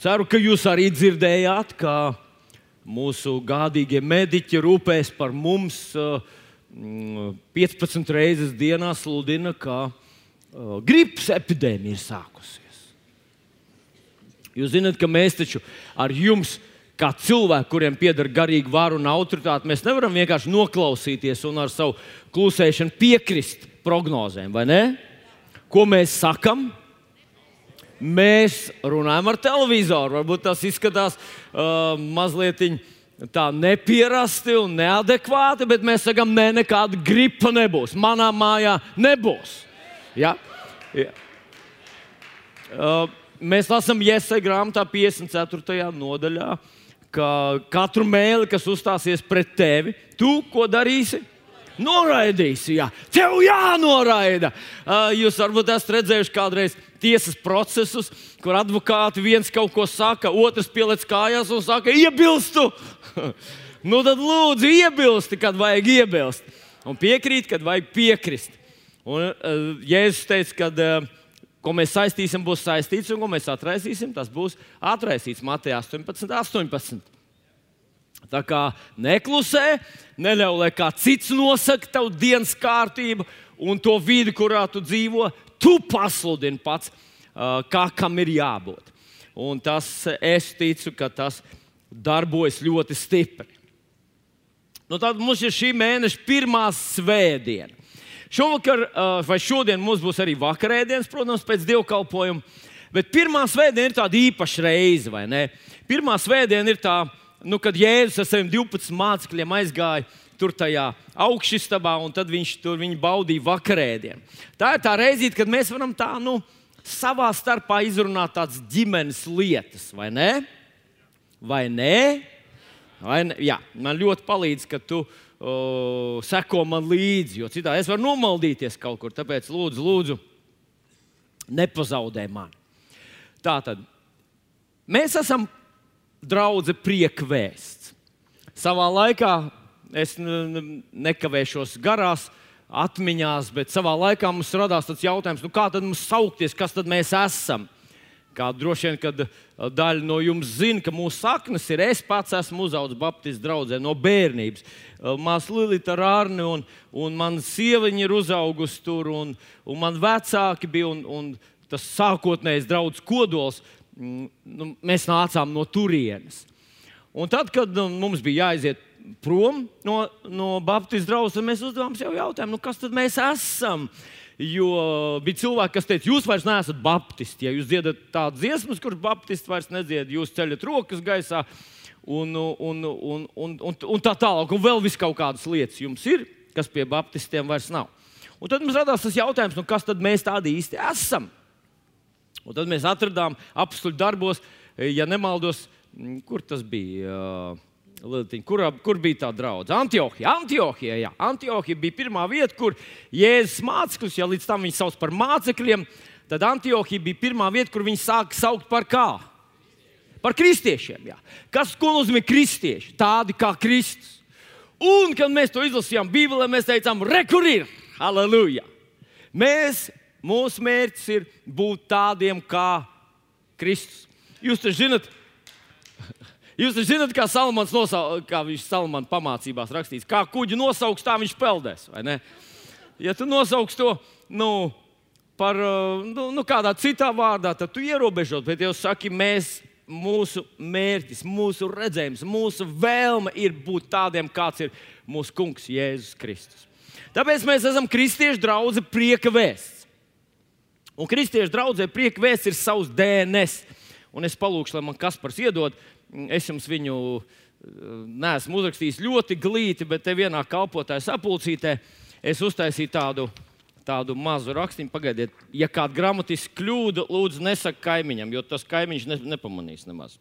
Ceru, ka jūs arī dzirdējāt, ka mūsu gādīgie mediķi rūpēs par mums. 15 mm, reizes dienā sludina, ka uh, gripas epidēmija ir sākusies. Jūs zināt, ka mēs taču ar jums, kā cilvēki, kuriem pieder garīga vara un autoritāte, mēs nevaram vienkārši noklausīties un ar savu klusēšanu piekrist prognozēm, vai ne? Ko mēs sakām? Mēs runājam ar televizoru. Varbūt tas izskatās uh, mazliet tā nepierasti un neadekvāti, bet mēs sakām, nē, ne, nekāda gripa nebūs. Manā mājā nebūs. Ja? Ja. Uh, mēs lasām Iesai grāmatā 54. nodaļā, ka katru mēli, kas uzstāsies pret tevi, tu ko darīsi? Noraidīsi, jā, tev jānoraida. Jūs varbūt esat redzējuši kādreiz tiesas procesus, kur advokāti viens kaut ko saka, otrs pieliec kājās un saka, iebilstu. nu tad lūdzu, iebilsti, kad vajag iebilst. Un piekrīt, kad vajag piekrist. Un uh, Jēzus teica, ka uh, ko mēs saistīsim, būs saistīts, un ko mēs atraisīsim, tas būs atraisīts Matejā 18, 18. Tā kā neklusē, neļauj, lai kāds cits nosaka tavu dienas kārtību un to vidi, kurā tu dzīvo. Tu pasludini pats, kā kam ir jābūt. Un tas, es ticu, ka tas darbojas ļoti stipri. Nu, tad mums ir šī mēneša pirmā svētdiena. Šovakar, vai šodien mums būs arī vakarēdienas, protams, pēc dievkalpojuma. Bet pirmā svētdiena ir tāda īpaša reize, vai ne? Pirmā svētdiena ir tā, nu, kad Jēzus ar saviem 12 mācekļiem aizgāja tur tajā augšstabā, un tad viņš tur baudīja vakarēdienu. Tā ir tā reizīte, kad mēs varam tā, nu, savā starpā izrunāt tādas ģimenes lietas, vai ne? Vai ne? Vai ne? Jā, man ļoti palīdz, ka tu o, seko man līdzi, jo citādi es varu nomaldīties kaut kur. Tāpēc lūdzu, lūdzu nepazaudē mani. Tā tad mēs esam draudzē priekvēsts. Savā laikā es nekavēšos garās atmiņās, bet savā laikā mums radās tāds jautājums, nu kā tad mums saukties, kas tad mēs esam? Kā droši vien, kad daļa no jums zina, ka mūsu saknes ir. Es pats esmu uzaugusi Baptistu draugā no bērnības. Māsa Lilita Rārni un, un mana sieviņa ir uzaugusi tur, un, un man vecāki bija. Un, un tas sākotnējais draugs kodols nu, mēs nācām no turienes. Un tad, kad nu, mums bija jāiziet prom no, no Baptistu draugs, mēs uzdevām sev jautājumu, nu, kas tad mēs esam? Jo bija cilvēki, kas teica, jūs vairs neesat baptisti. Ja jūs dziedat tādas dziesmas, kuras baptisti vairs nedzied, jūs ceļat rokas gaisā un, un, un, un, un, un tā tālāk. Un vēl vis kaut kādas lietas jums ir, kas pie baptistiem vairs nav. Un tad mums radās tas jautājums, nu, kas tad mēs tādi īsti esam? Un tad mēs atradām apstuļu darbos, e, ja nemaldos, kur tas bija. Litiņ, kur, kur bija tā draudzene? Antiohija. Antiohija, jā. Antiohija bija pirmā vieta, kur Jēzus mācekļus, ja līdz tam viņi sauc par mācekļiem, tad Antiohija bija pirmā vieta, kur viņi sāka saukt par kā? Par kristiešiem. Jā. Kas nozīmē kristieši? Tādi kā Kristus. Un, kad mēs to izlasījām Bībelē, mēs teicām, rekur ir! Halleluja! Mēs Mūsu mērķis ir būt tādiem kā Kristus. Jūs taču zinat, jūs taču zinat kā Salamans nosauc, kā viņš Salamana pamācībās rakstīts, kā kuģi nosauks, tā viņš peldēs. Ja tu nosauks to nu, par nu, nu, kādā citā vārdā, tad tu ierobežot, bet jau saki, mēs. Mūsu mērķis, mūsu redzējums, mūsu vēlme ir būt tādiem, kāds ir mūsu kungs Jēzus Kristus. Tāpēc mēs esam kristiešu draugi prieka vēsts. Un kristiešu draudzē prieka vēsts ir savs DNS. Un es palūkšu, lai man kas par iedod. Es jums viņu eh, neesmu uzrakstījis ļoti glīti, bet te vienā kalpotāja sapulcītē es uztaisīju tādu, tādu mazu rakstīnu. Pagaidiet, ja kāda gramatiska kļūda, lūdzu, nesaka kaimiņam, jo tas kaimiņš ne, nepamanīs nemaz.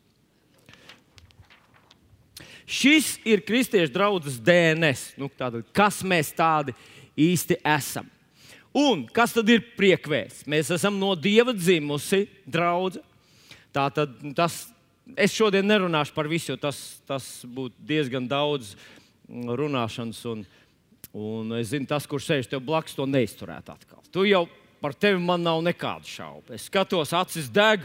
Šis ir kristiešu draugs DNS. Nu, tāda, kas mēs tādi īsti esam? Un kas tad ir priekvēsts? Mēs esam no dieva dzimusi draugi. Tā tad tas, es šodien nerunāšu par visu, jo tas, tas būtu diezgan daudz runāšanas. Un, un es zinu, tas, kurš sēž tev blakus, to neizturētu atkal. Tu jau par tevi man nav nekādu šaubu. Es skatos, acis deg,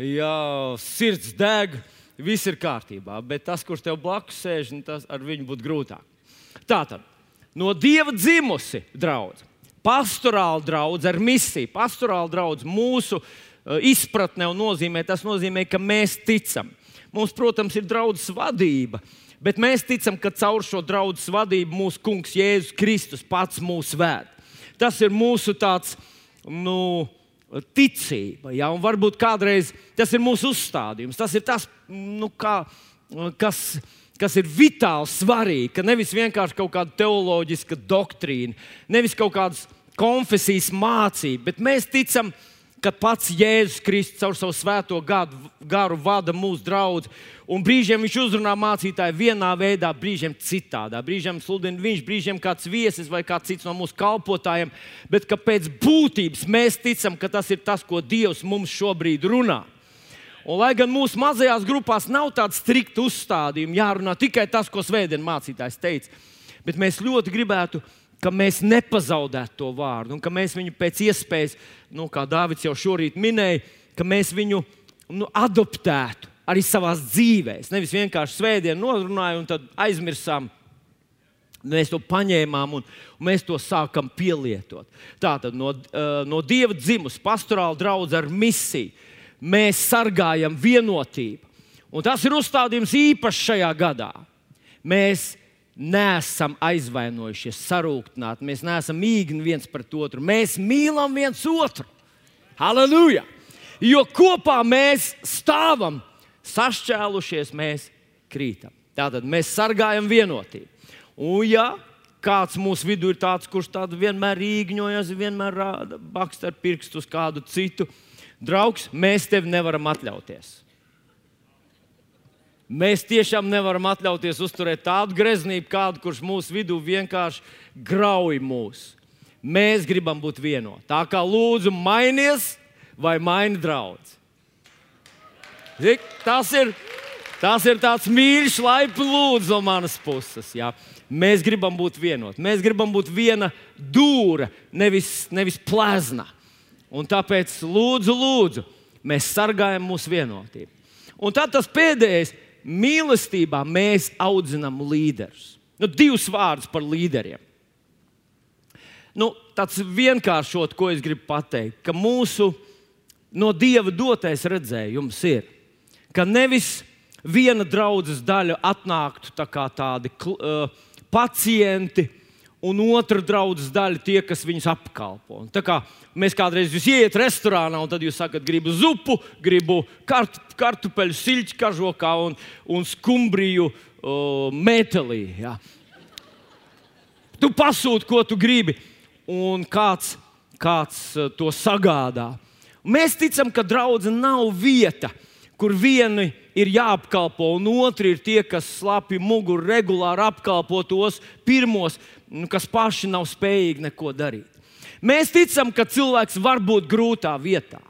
ja sirds deg, viss ir kārtībā. Bet tas, kurš tev blakus sēž, nu, tas ar viņu būtu grūtāk. Tātad, no dieva dzimusi draudzene, pastorāla draudzene ar misiju, pastorāla draudzene mūsu uh, izpratnē un nozīmē, tas nozīmē, ka mēs ticam. Mums, protams, ir draudzes vadība, bet mēs ticam, ka caur šo draudzes vadību mūsu kungs Jēzus Kristus pats mūs vēd. Tas ir mūsu tāds, nu, ticība. Ja? Un varbūt kādreiz tas ir mūsu uzstādījums. Tas ir tas, nu, kā, kas, kas ir vitāli svarīgi. Ka nevis vienkārši kaut kāda teoloģiska doktrīna, nevis kaut kādas konfesijas mācība, bet mēs ticam, ka pats Jēzus Kristus caur savu svēto gadu, garu vada mūsu draugu. Un brīžiem viņš uzrunā mācītāju vienā veidā, brīžiem citādā. Brīžiem sludina viņš, brīžiem kāds viesis vai kāds cits no mūsu kalpotājiem. Bet pēc būtības mēs ticam, ka tas ir tas, ko Dievs mums šobrīd runā. Un, lai gan mūsu mazajās grupās nav tāda strikta uzstādījuma, jārunā tikai tas, ko Svētdienas mācītājs teica, bet mēs ļoti gribētu ka mēs nepazaudētu to vārdu, un ka mēs viņu pēc iespējas, nu, kā Dārvids jau šorīt minēja, ka mēs viņu nu, adoptētu arī savā dzīvē. Nevis vienkārši svētdienu norunājām un tad aizmirsām. Mēs to paņēmām un, un mēs to sākam pielietot. Tātad no, uh, no dieva dzimus, pastorāla draudzene ar misiju. Mēs sargājam vienotību. Un tas ir uzstādījums īpaši šajā gadā. Mēs neesam aizvainojušies, sarūktināti, mēs neesam mīgni viens pret otru. Mēs mīlam viens otru. Halleluja! Jo kopā mēs stāvam, sašķēlušies, mēs krītam. Tātad mēs sargājam vienotību. Un, ja kāds mūsu vidū ir tāds, kurš tādu vienmēr īgņojas, vienmēr bakst ar pirkstu uz kādu citu, draugs, mēs tevi nevaram atļauties. Mēs tiešām nevaram atļauties uzturēt tādu greznību, kādu, kurš mūsu vidū vienkārši grauj mūs. Mēs gribam būt vienoti. Tā kā lūdzu, mainies vai maini draugs. Tas ir, tas ir tāds mīļš, laipns lūdzu no manas puses. Jā. Mēs gribam būt vienoti. Mēs gribam būt viena dūra, nevis, nevis plezna. Un tāpēc lūdzu, lūdzu, mēs sargājam mūsu vienotību. Un tad tas pēdējais, mīlestībā mēs audzinām līderus. Nu, divus vārdus par līderiem. Nu, tāds vienkāršot, ko es gribu pateikt, ka mūsu no Dieva dotais redzējums ir, ka nevis viena draudzes daļa atnāktu tā tādi uh, pacienti, un otra draudzes daļa tie, kas viņus apkalpo. Un tā kā mēs kādreiz jūs ieiet restorānā, un tad jūs sakat, gribu zupu, gribu kart, kartupeļu siļķu kažokā un, un skumbriju uh, metālī. Ja. Tu pasūti, ko tu gribi, un kāds, kāds to sagādā. Mēs ticam, ka draudzene nav vieta, kur vieni ir jāapkalpo, un otri ir tie, kas slapji muguru regulāri apkalpo tos pirmos, nu, kas paši nav spējīgi neko darīt. Mēs ticam, ka cilvēks var būt grūtā vietā.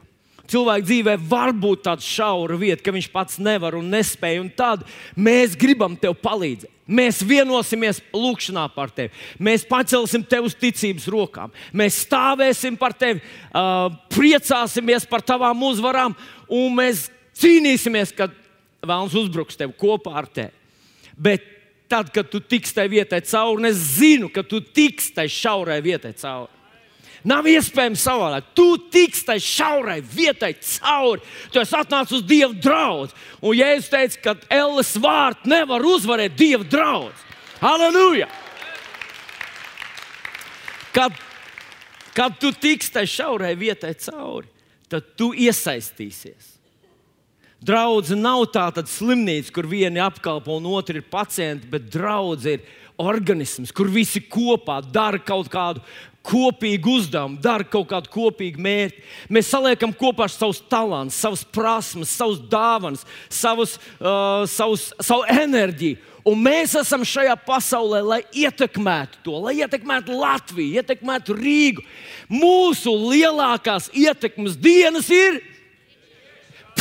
Cilvēka dzīvē var būt tāda šaura vieta, ka viņš pats nevar un nespēj. Un tad mēs gribam tev palīdzēt. Mēs vienosimies lūgšanā par tevi. Mēs pacelsim tevi uz ticības rokām. Mēs stāvēsim par tevi, priecāsimies par tavām uzvarām, un mēs cīnīsimies, kad vēlams uzbruks tev kopā ar tevi. Bet tad, kad tu tiks tai vietai cauri, es zinu, ka tu tiks tai šaurai vietai cauri. Nav iespējams savādāk. Tu tiks tai šaurai vietai cauri. Tu esi atnācis uz Dieva draugu. Un Jēzus teica, ka Elles vārds nevar uzvarēt Dieva draugu. Halleluja! Kad, kad tu tiks tai šaurai vietai cauri, tad tu iesaistīsies. Draudzene nav tāda slimnīca, kur vieni apkalpo un otri ir pacienti, bet draudzene ir organisms, kur visi kopā dara kaut kādu kopīgu uzdevumu, dara kaut kādu kopīgu mērķi. Mēs saliekam kopā savus talantus, savas prasmes, savus dāvanas, savus, uh, savus, savu enerģiju. Un mēs esam šajā pasaulē, lai ietekmētu to, lai ietekmētu Latviju, ietekmētu Rīgu. Mūsu lielākās ietekmes dienas ir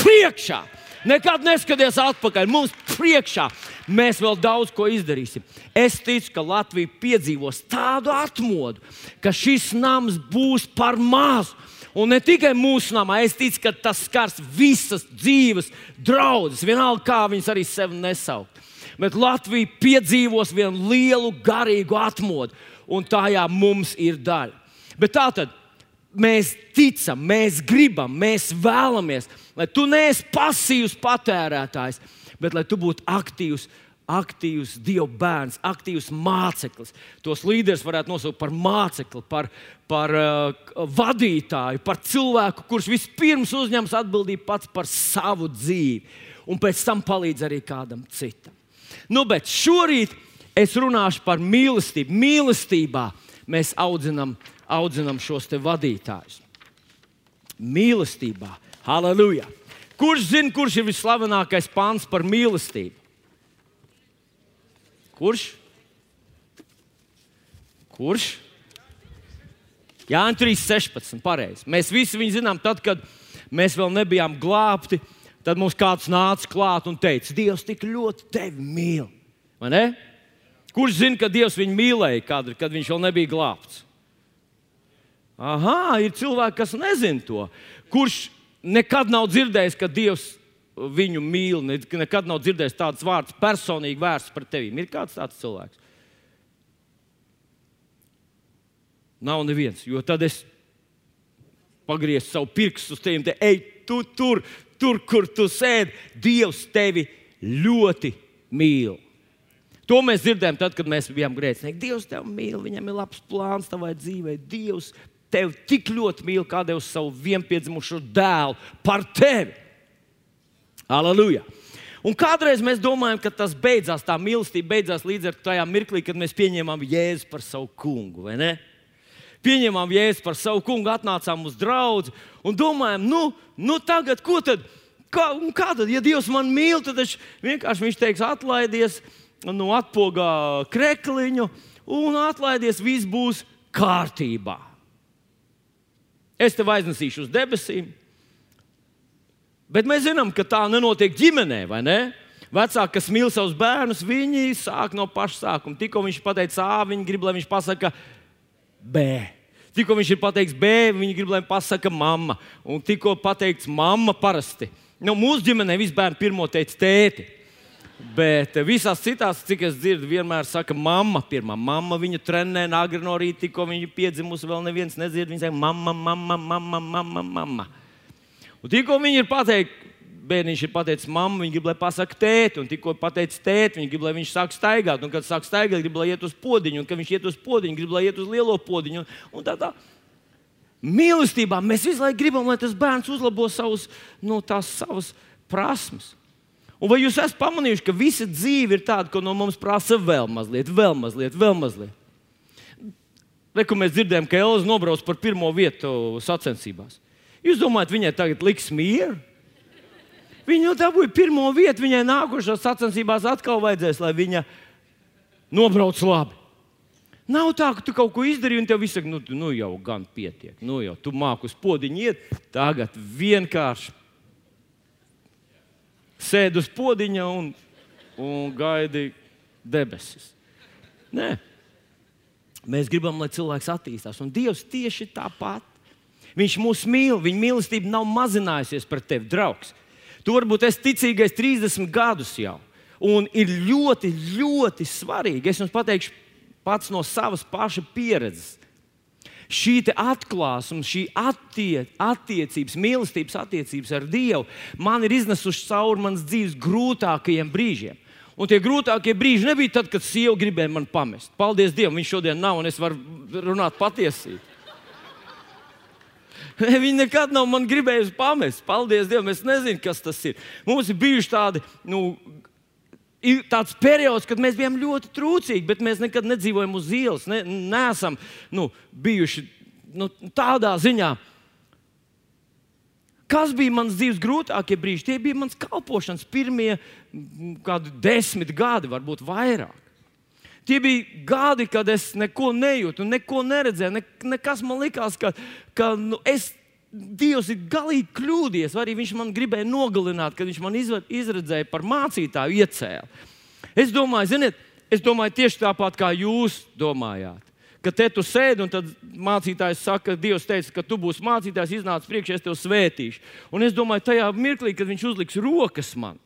priekšā. Nekad neskaties atpakaļ. Mums priekšā mēs vēl daudz ko izdarīsim. Es ticu, ka Latvija piedzīvos tādu atmodu, ka šis nams būs par mazu. Un ne tikai mūsu namā, es ticu, ka tas skars visas dzīves draudzes, vienalga kā viņas arī sevi nesaukt. Bet Latvija piedzīvos vienu lielu garīgu atmodu, un tajā mums ir daļa. Bet tā tad mēs ticam, mēs gribam, mēs vēlamies, lai tu neesi pasīvs patērētājs, bet lai tu būtu aktīvs aktīvs Dieva bērns, aktīvs māceklis. Tos līderus varētu nosaukt par mācekli, par, par uh, vadītāju, par cilvēku, kurš vispirms uzņems atbildību pats par savu dzīvi, un pēc tam palīdz arī kādam citam. Nu, bet šorīt es runāšu par mīlestību. Mīlestībā mēs audzinām, audzinām šos vadītājus. Mīlestībā, halleluja! Kurš zina, kurš ir visslavenākais pāns par mīlestību? Kurš? Kurš? Jā, 3.16. Pareizi. Mēs visi viņu zinām, tad, kad mēs vēl nebijām glābti. Tad mums kāds nāca klāt un teica, Dievs tik ļoti tevi mīl. Kurš zina, ka Dievs viņu mīlēja, kad viņš vēl nebija glābts? Aha, ir cilvēki, kas nezina to. Kurš nekad nav dzirdējis, ka Dievs viņu mīl. Nekad nav dzirdējis tādas vārdas personīgi vērsts pret tevi. Ir kāds tāds cilvēks? Nav neviens, jo tad es pagriezu savu pirkstu uz un te ej, tu tur, tur, kur tu sēdi. Dievs tevi ļoti mīl. To mēs dzirdējām tad, kad mēs bijām grēcinieki. Dievs tevi mīl, viņam ir labs plāns tavai dzīvei. Dievs tevi tik ļoti mīl, kā devis savu vienpiedzimušo dēlu par tevi. Aleluja! Un kādreiz mēs domājam, ka tas beidzās, tā mīlestība beidzās līdz ar tajā mirklī, kad mēs pieņēmām Jēzu par savu kungu. Pieņēmām Jēzu par savu kungu, atnācām uz draugu un domājam, nu, nu tagad, ko tad? Kā, kā tad, ja Dievs man mīl, tad viņš vienkārši viņš teiks, atlaidies, nu, atpogā krekliņu un atlaidies, viss būs kārtībā. Es tev aiznesīšu uz debesīm, Bet mēs zinām, ka tā nenotiek ģimenē, vai ne? Vecāki, kas mīl savus bērnus, viņi sāk no paša sākuma. Tikko viņš pateica A, viņi grib, lai viņš pasakā B. Tikko viņš ir pateicis B, viņi grib, lai viņš pasakā mamma. Un tikko pateikts mamma parasti. Nu, mūsu ģimenē bērni pirmo teica tēti. Bet visās citās, cik es dzirdu, vienmēr saka, mamma, pirmā mamma viņu trenē, agri no rīta, tikko viņa piedzimusi, vēl neviens nedzird. Viņa saka, mamma, mamma, mamma, mamma. mamma. Un tikko viņi ir pateikti, bērniņš ir pateicis mammu, viņa grib, lai pasakā tēti, un tikko pateicis tēti, viņa grib, lai viņš sāk staigāt, un kad sāk staigāt, grib, lai iet uz podziņu, un kad viņš iet uz podziņu, grib, lai iet uz lielo podziņu. Un, un tā, tā. Mīlestībā mēs visu laiku gribam, lai tas bērns uzlabo savus, nu, savas prasmes. Un vai jūs esat pamanījuši, ka visa dzīve ir tāda, ka no mums prasa vēl mazliet, vēl mazliet, vēl mazliet? Reku mēs dzirdējām, ka Elza nobrauc par pirmo vietu sacensībās. Jūs domājat, viņai tagad liks mieru? Viņa jau dabūja pirmo vietu, viņai nākošās sacensībās atkal vajadzēs, lai viņa nobrauc labi. Nav tā, ka tu kaut ko izdarīji, un tev viss saka, nu, nu jau gan pietiek. Nu jau tu māki uz podziņa iet, tagad vienkārši sēdi uz podziņa un, un gaidi debesis. Nē. Mēs gribam, lai cilvēks attīstās, un Dievs tieši tāpat. Viņš mūs mīl, viņa mīlestība nav mazinājusies pret tevi, draugs. Tu varbūt esi ticīgais 30 gadus jau. Un ir ļoti, ļoti svarīgi. Es jums pateikšu pats no savas paša pieredzes. Šī atklāsme, šī attie, attiecības, mīlestības attiecības ar Dievu man ir iznesuši cauri manas dzīves grūtākajiem brīžiem. Un tie grūtākie brīži nebija tad, kad sieva gribēja mani pamest. Paldies Dievam, viņš šodien nav un es varu runāt patiesību. Viņa nekad nav man gribējusi pamest. Paldies Dievam, es nezinu, kas tas ir. Mums ir bijuši tādi. Nu, Tāds periods, kad mēs bijām ļoti trūcīgi, bet mēs nekad nedzīvojam uz ielas. Ne, neesam nu, bijuši nu, tādā ziņā, Kas bija mans dzīves grūtākie brīži? Tie bija mans kalpošanas pirmie kādi desmit gadi, varbūt vairāk. Tie bija gadi, kad es neko nejūtu, neko neredzēju. Ne, nekas man likās, ka, ka nu, es, Dievs ir galīgi kļūdījies, vai arī Viņš man gribēja nogalināt, kad Viņš man izredzēja par mācītāju iecēlu. Es domāju, ziniet, es domāju tieši tāpat kā jūs domājāt. ka te tu sēdi un tad mācītājs saka, Dievs teica, ka tu būsi mācītājs, iznāc priekšā, es tevi svētīšu. Un es domāju, tajā mirklī, kad viņš uzliks rokas man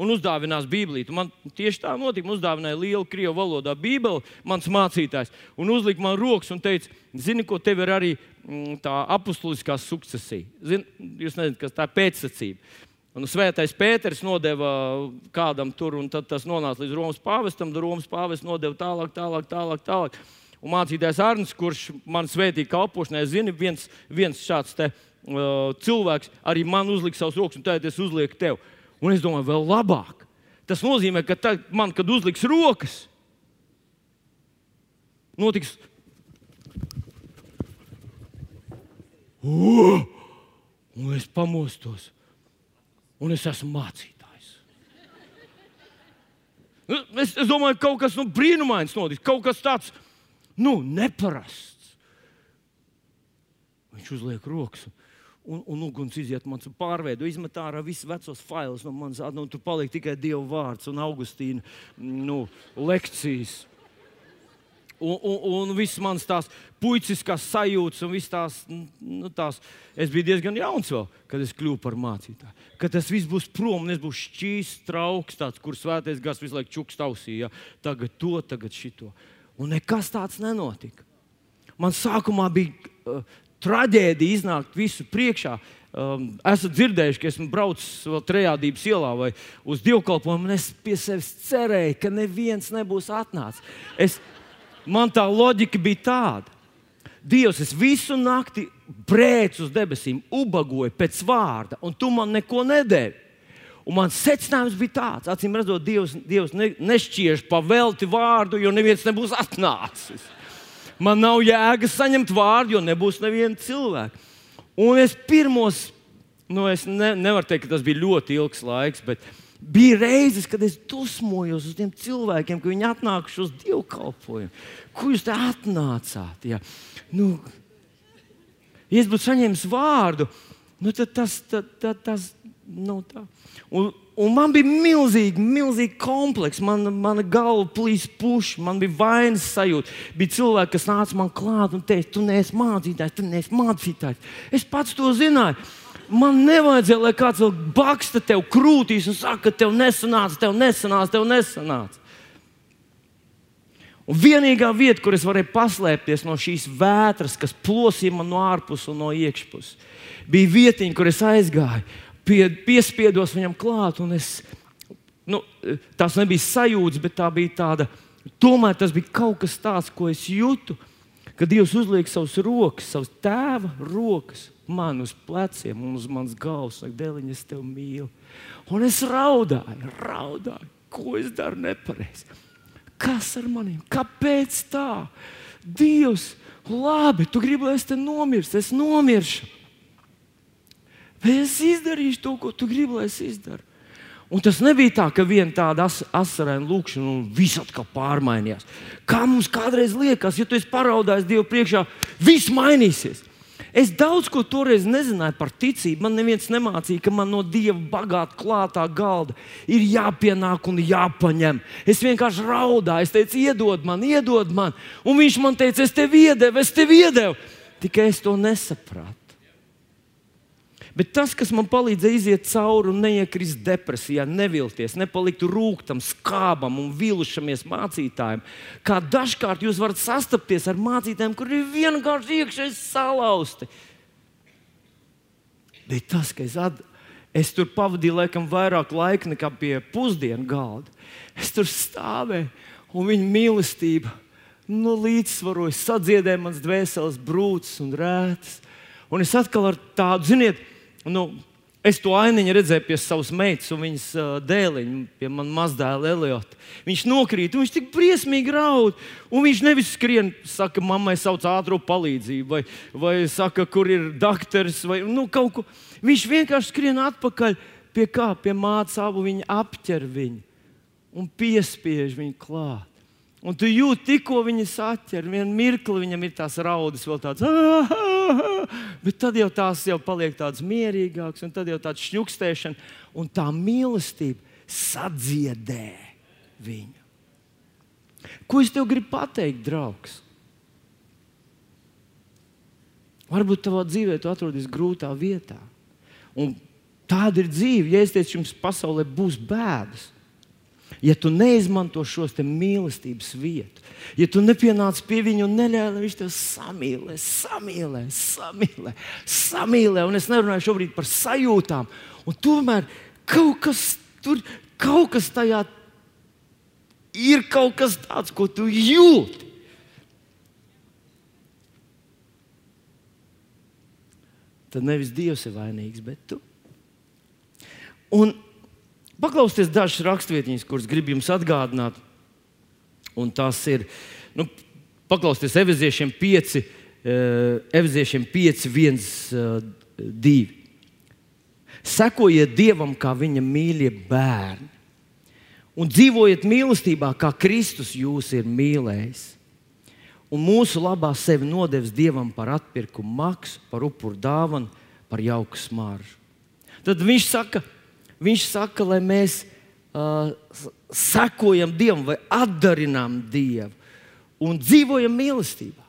un uzdāvinās Bībelīti. Man tieši tā notika. Man uzdāvināja lielu krievu valodā Bībeli, mans mācītājs, un uzlika man rokas un teica, zini, ko tev ir arī mm, tā apustuliskā sukcesija. Zin, jūs nezināt, kas tā ir pēcsacība. Un svētais Pēters nodeva kādam tur, un tas nonāca līdz Romas pāvestam. Romas pāvests nodeva tālāk, tālāk, tālāk. tālāk. Un mācītājs Arnēs, kurš man svētīja kalpošanai, zina, viens, viens šāds te, uh, cilvēks arī man uzlika savus rokas, un tagad es uzlieku tev. Un es domāju, vēl labāk. Tas nozīmē, ka tā, man, kad uzliks rokas, notiks. Uh, un es pamostos un es esmu mācītājs. Nu, es, es domāju, ka kaut kas nu, brīnumains notiks, kaut kas tāds nu, neparasts. Viņš uzliek rokas. Un, un uguns iziet man un pārveido, izmet ārā visus vecos failus no manas. Nu, tur paliek tikai Dieva vārds un Augustīna nu, lekcijas un, un, un viss mans tās puiciskās sajūtas, un viss tās, nu, tās. Es biju diezgan jauns vēl, kad es kļuvu par mācītāju. Kad tas viss būs prom, un es būšu šķīsts, trauks, tāds, kur svētais gars visu laiku čuks tausīja. Tagad to, tagad šito. Un nekas tāds nenotika. Man sākumā bija uh, traģēdija iznākt visu priekšā. Um, esat dzirdējuši, ka esmu braucis vēl trejādības ielā vai uz dievkalpojumu, un es pie sevis cerēju, ka neviens nebūs atnācis. Es, man tā loģika bija tāda. Dievs, es visu nakti brēcu uz debesīm, ubagoju pēc vārda, un tu man neko nedevi. Un mans secinājums bija tāds, acīm redzot, Dievs, Dievs ne, nešķiež pa velti vārdu, jo neviens nebūs atnācis. Man nav jēgas saņemt vārdu, jo nebūs neviena cilvēka. Un es pirmos, nu, es ne, nevaru teikt, ka tas bija ļoti ilgs laiks, bet Bija reizes, kad es dusmojos uz tiem cilvēkiem, ka viņi atnākuši uz dievkalpojumu. Kur jūs te atnācāt? Ja? Nu, ja es būtu saņēmis vārdu, nu, tad tas, tad, tad, tas nu, tā. Un, un man bija milzīgi, milzīgi komplekss. Man, mana galva plīs puši, man bija vainas sajūta. Bija cilvēki, kas nāca man klāt un teica, tu neesi mācītājs, tu neesi mācītājs. Es pats to zināju man nevajadzēja, lai kāds vēl baksta tev krūtīs un saka, ka tev nesanāca, tev nesanāca, tev nesanāca. Un vienīgā vieta, kur es varēju paslēpties no šīs vētras, kas plosīja man no ārpuses un no iekšpuses, bija vietiņa, kur es aizgāju, pie, piespiedos viņam klāt. Es, nu, tās nebija sajūtas, bet tā bija tāda, tomēr tas bija kaut kas tāds, ko es jūtu, kad Dievs uzliek savus rokas, savus tēva rokas man uz pleciem un uz manas galvas, saka, dēliņ, es tevi mīlu. Un es raudāju, raudāju, ko es daru nepareizi. Kas ar maniem? Kāpēc tā? Dievs, labi, tu gribi, lai es te nomirstu, es nomiršu. Vai es izdarīšu to, ko tu gribi, lai es izdaru? Un tas nebija tā, ka viena tāda as, asarēna lūkšana un viss atkal pārmainījās. Kā mums kādreiz liekas, ja tu esi paraudājis Dievu priekšā, viss mainīsies. Es daudz ko toreiz nezināju par ticību. Man neviens nemācīja, ka man no dieva bagāta klātā galda ir jāpienāk un jāpaņem. Es vienkārši raudāju, es teicu, iedod man, iedod man. Un viņš man teica, es tev iedevu, es tev iedevu. Tikai es to nesapratu. Bet tas, kas man palīdzēja iziet cauri un neiekrist depresijā, nevilties, nepalikt rūktam, skābam un vilšamies mācītājiem, kā dažkārt jūs varat sastapties ar mācītājiem, kuriem ir vienkārši iekšēji salauzti. Bet tas, ka es, at... es tur pavadīju laikam vairāk laika nekā pie pusdienu galda, es tur stāvēju un viņa mīlestība nu, līdzsvaroja, sadziedēja manas dvēseles brūces un rētas. Un es atkal ar tādu, ziniet, Nu, Es to ainiņu redzēju pie savas meitas un viņas uh, dēliņa, pie manas mazdēla Eliota. Viņš nokrīt, viņš tik briesmīgi raud. Un viņš nevis skrien, saka, mammai sauc ātrā palīdzību, vai, vai saka, kur ir doktors, vai nu, kaut ko. Viņš vienkārši skrien atpakaļ pie kā, pie mātes abu viņa apķer viņu un piespiež viņu klāt. Un tu jūti, tikko viņas atķer, vienā mirklī viņam ir tās raudas, vēl tādas, Bet tad jau tās jau paliek tādas mierīgākas, un tad jau tāda šķukstēšana, un tā mīlestība sadziedē viņu. Ko es tev gribu pateikt, draugs? Varbūt tavā dzīvē tu atrodies grūtā vietā. Un tāda ir dzīve. Ja es teicu, jums pasaulē būs bēdas, ja tu neizmanto šos mīlestības vietu, ja tu nepienāc pie viņa un neļauj, lai viņš tevi samīlē, samīlē, samīlē, samīlē. Un es nerunāju šobrīd par sajūtām, un tomēr kaut kas tur, kaut kas tajā ir kaut kas tāds, ko tu jūti. Tad nevis Dievs ir vainīgs, bet tu. Un paklausieties dažas rakstvietiņas, kuras gribu jums atgādināt. Un tās ir, nu, paklausieties, Eviziešiem 5, Eviziešiem 5, 1, 2. Sekojiet Dievam kā viņa mīļie bērni, un dzīvojiet mīlestībā, kā Kristus jūs ir mīlējis. Un mūsu labā sevi nodevis Dievam par atpirkumu maksu, par upuru dāvanu, par jauku smaržu. Tad viņš saka, Viņš saka, lai mēs uh, sekojam Dievam vai atdarinām Dievu un dzīvojam mīlestībā.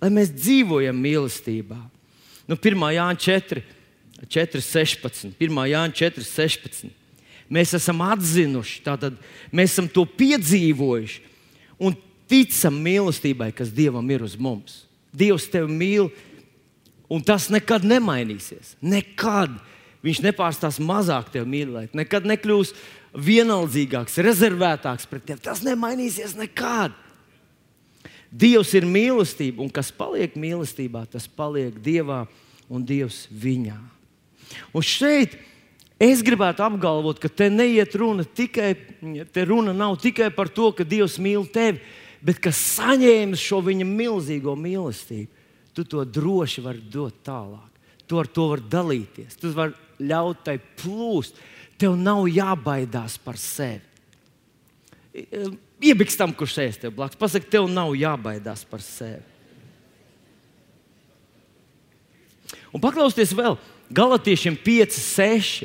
Lai mēs dzīvojam mīlestībā. Nu, 1. Jāņa 4, 4, 16. 1. Jāņa 4, 16. Mēs esam atzinuši, tātad mēs esam to piedzīvojuši un ticam mīlestībai, kas Dievam ir uz mums. Dievs tevi mīl, un tas nekad nemainīsies. Nekad. Viņš nepārstās mazāk tevi mīlēt, nekad nekļūs vienaldzīgāks, rezervētāks pret tevi. Tas nemainīsies nekad. Dievs ir mīlestība, un kas paliek mīlestībā, tas paliek Dievā un Dievs viņā. Un šeit es gribētu apgalvot, ka te neiet runa tikai, te runa nav tikai par to, ka Dievs mīl tevi, bet ka saņēmis šo viņa milzīgo mīlestību, tu to droši vari dot tālāk. Tu ar to vari dalīties. Tu vari ļaut tai plūst. Tev nav jābaidās par sevi. Iebiks tam, kurš sēž tev blakus. Pasaki, tev nav jābaidās par sevi. Un paklausieties vēl Galatiešiem 5, 6,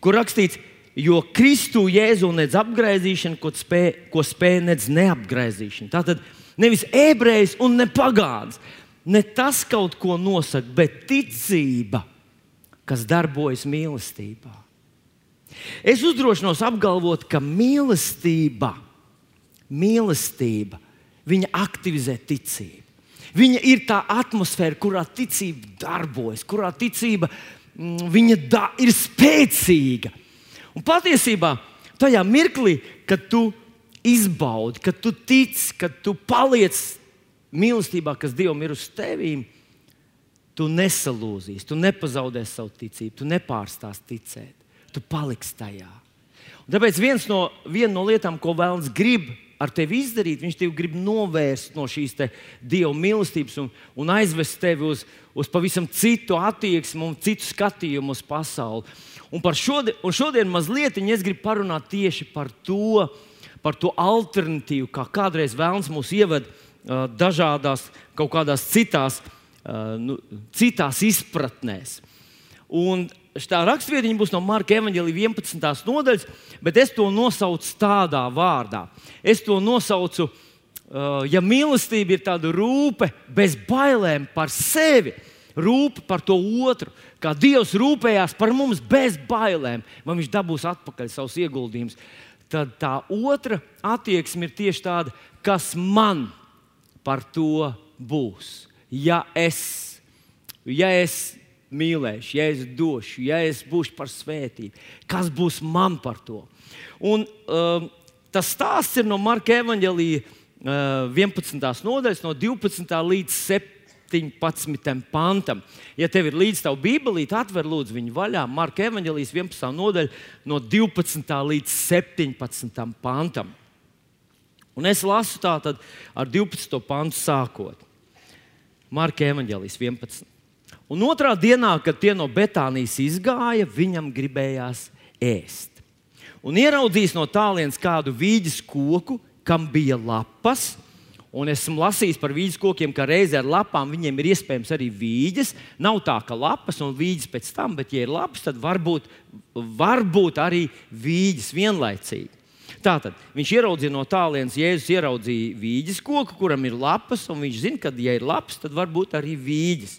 kur rakstīts, jo Kristu jēzu nedz apgaizīšana, ko spēja ko spēj nedz neapgaizīšana. Tātad nevis ebrejs un ne pagāns. Ne tas kaut ko nosaka, bet ticība kas darbojas mīlestībā. Es uzdrošinos apgalvot, ka mīlestība, mīlestība viņa aktivizē ticību. Viņa ir tā atmosfēra, kurā ticība darbojas, kurā ticība mm, da, ir spēcīga. Un patiesībā tajā mirklī, kad tu izbaudi, kad tu tici, kad tu paliec mīlestībā, kas Dievam ir uz tevis, tu nesalūzīsi, tu nepazaudēsi savu ticību, tu nepārstāsi ticēt, tu paliksi tajā. Un tāpēc no, viena no lietām, ko vēlams grib ar tevi izdarīt, viņš tevi grib novērst no šīs dieva mīlestības un, un aizvest tevi uz, uz pavisam citu attieksmi un citu skatījumu uz pasauli. Un, šodien, un šodien mazliet es gribu parunāt tieši par to, par to alternatīvu, kā kādreiz vēlams mūs ievada dažādās, kaut kādās citās uh, nu, citās izpratnēs. Un tā rakstvietiņa būs no Marka Evanģelija 11. nodaļas, bet es to nosaucu tādā vārdā. Es to nosaucu, ja mīlestība ir tāda rūpe bez bailēm par sevi, rūpe par to otru, kā Dievs rūpējās par mums bez bailēm, vai Viņš dabūs atpakaļ savus ieguldījumus. Tad tā otra attieksme ir tieši tāda, kas man par to būs ja es, ja es mīlēšu, ja es došu, ja es būšu par svētību, kas būs man par to? Un, uh, tas stāsts ir no Marka Evanģelija uh, 11. nodaļas, no 12. līdz 17. pantam. Ja tev ir līdzi tava bībelīte, atver lūdzu viņu vaļā. Marka Evanģelijas 11. nodaļa, no 12. līdz 17. pantam. Un es lasu tātad ar 12. pantu sākot. Marka Evanģelijas 11. Un otrā dienā, kad tie no Betānijas izgāja, viņam gribējās ēst. Un ieraudzījis no tālienes kādu vīģes koku, kam bija lapas. Un esmu lasījis par vīģes kokiem, ka reizē ar lapām viņiem ir iespējams arī vīģes. Nav tā, ka lapas un vīģes pēc tam, bet, ja ir lapas, tad varbūt, varbūt arī vīģes vienlaicīgi. Tātad viņš ieraudzīja no tālienes, Jēzus ieraudzīja vīģes koku, kuram ir lapas, un viņš zina, ka, ja ir lapas, tad var būt arī vīģes.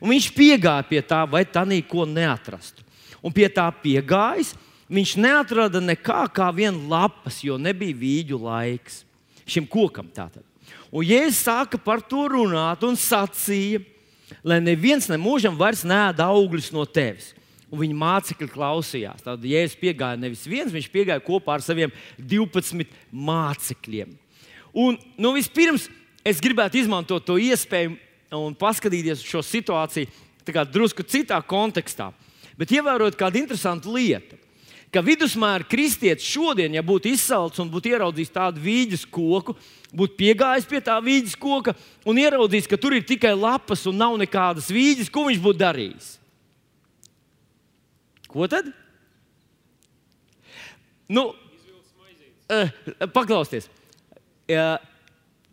Un viņš piegāja pie tā, vai tā neko neatrastu. Un pie tā piegājis, viņš neatrada nekā kā vien lapas, jo nebija vīģu laiks šim kokam. Tātad. Un Jēzus sāka par to runāt un sacīja, lai neviens nemūžam vairs nēda augļus no tevis. Un viņa mācekļi klausījās. Tad Jēzus piegāja nevis viens, viņš piegāja kopā ar saviem 12 mācekļiem. Un, nu, vispirms es gribētu izmantot to iespēju un paskatīties uz šo situāciju drusku citā kontekstā. Bet ievērot kādu interesantu lietu, ka vidusmēra kristietis šodien, ja būtu izsalcis un būtu ieraudzījis tādu vīģes koku, būtu piegājis pie tā vīģes koka un ieraudzījis, ka tur ir tikai lapas un nav nekādas vīģes, ko viņš būtu darījis? Ko tad? Nu, uh, paklausieties. Uh,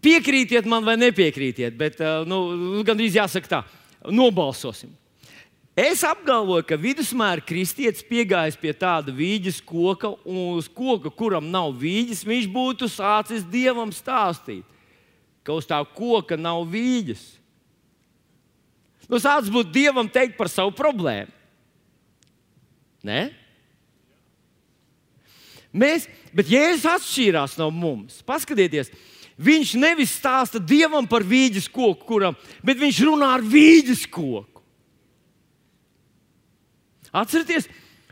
piekrītiet man vai nepiekrītiet, bet uh, nu, gandrīz jāsaka tā, nobalsosim. Es apgalvoju, ka vidusmēra kristietis piegājis pie tāda vīģes koka, un uz koka, kuram nav vīģes, viņš būtu sācis dievam stāstīt, ka uz tā koka nav vīģes. Nu, sācis būt dievam teikt par savu problēmu. Nē? Mēs, bet Jēzus atšķīrās no mums. Paskatieties, viņš nevis stāsta dievam par vīģes koku, kuram, bet viņš runā ar vīģes koku. Atcerieties,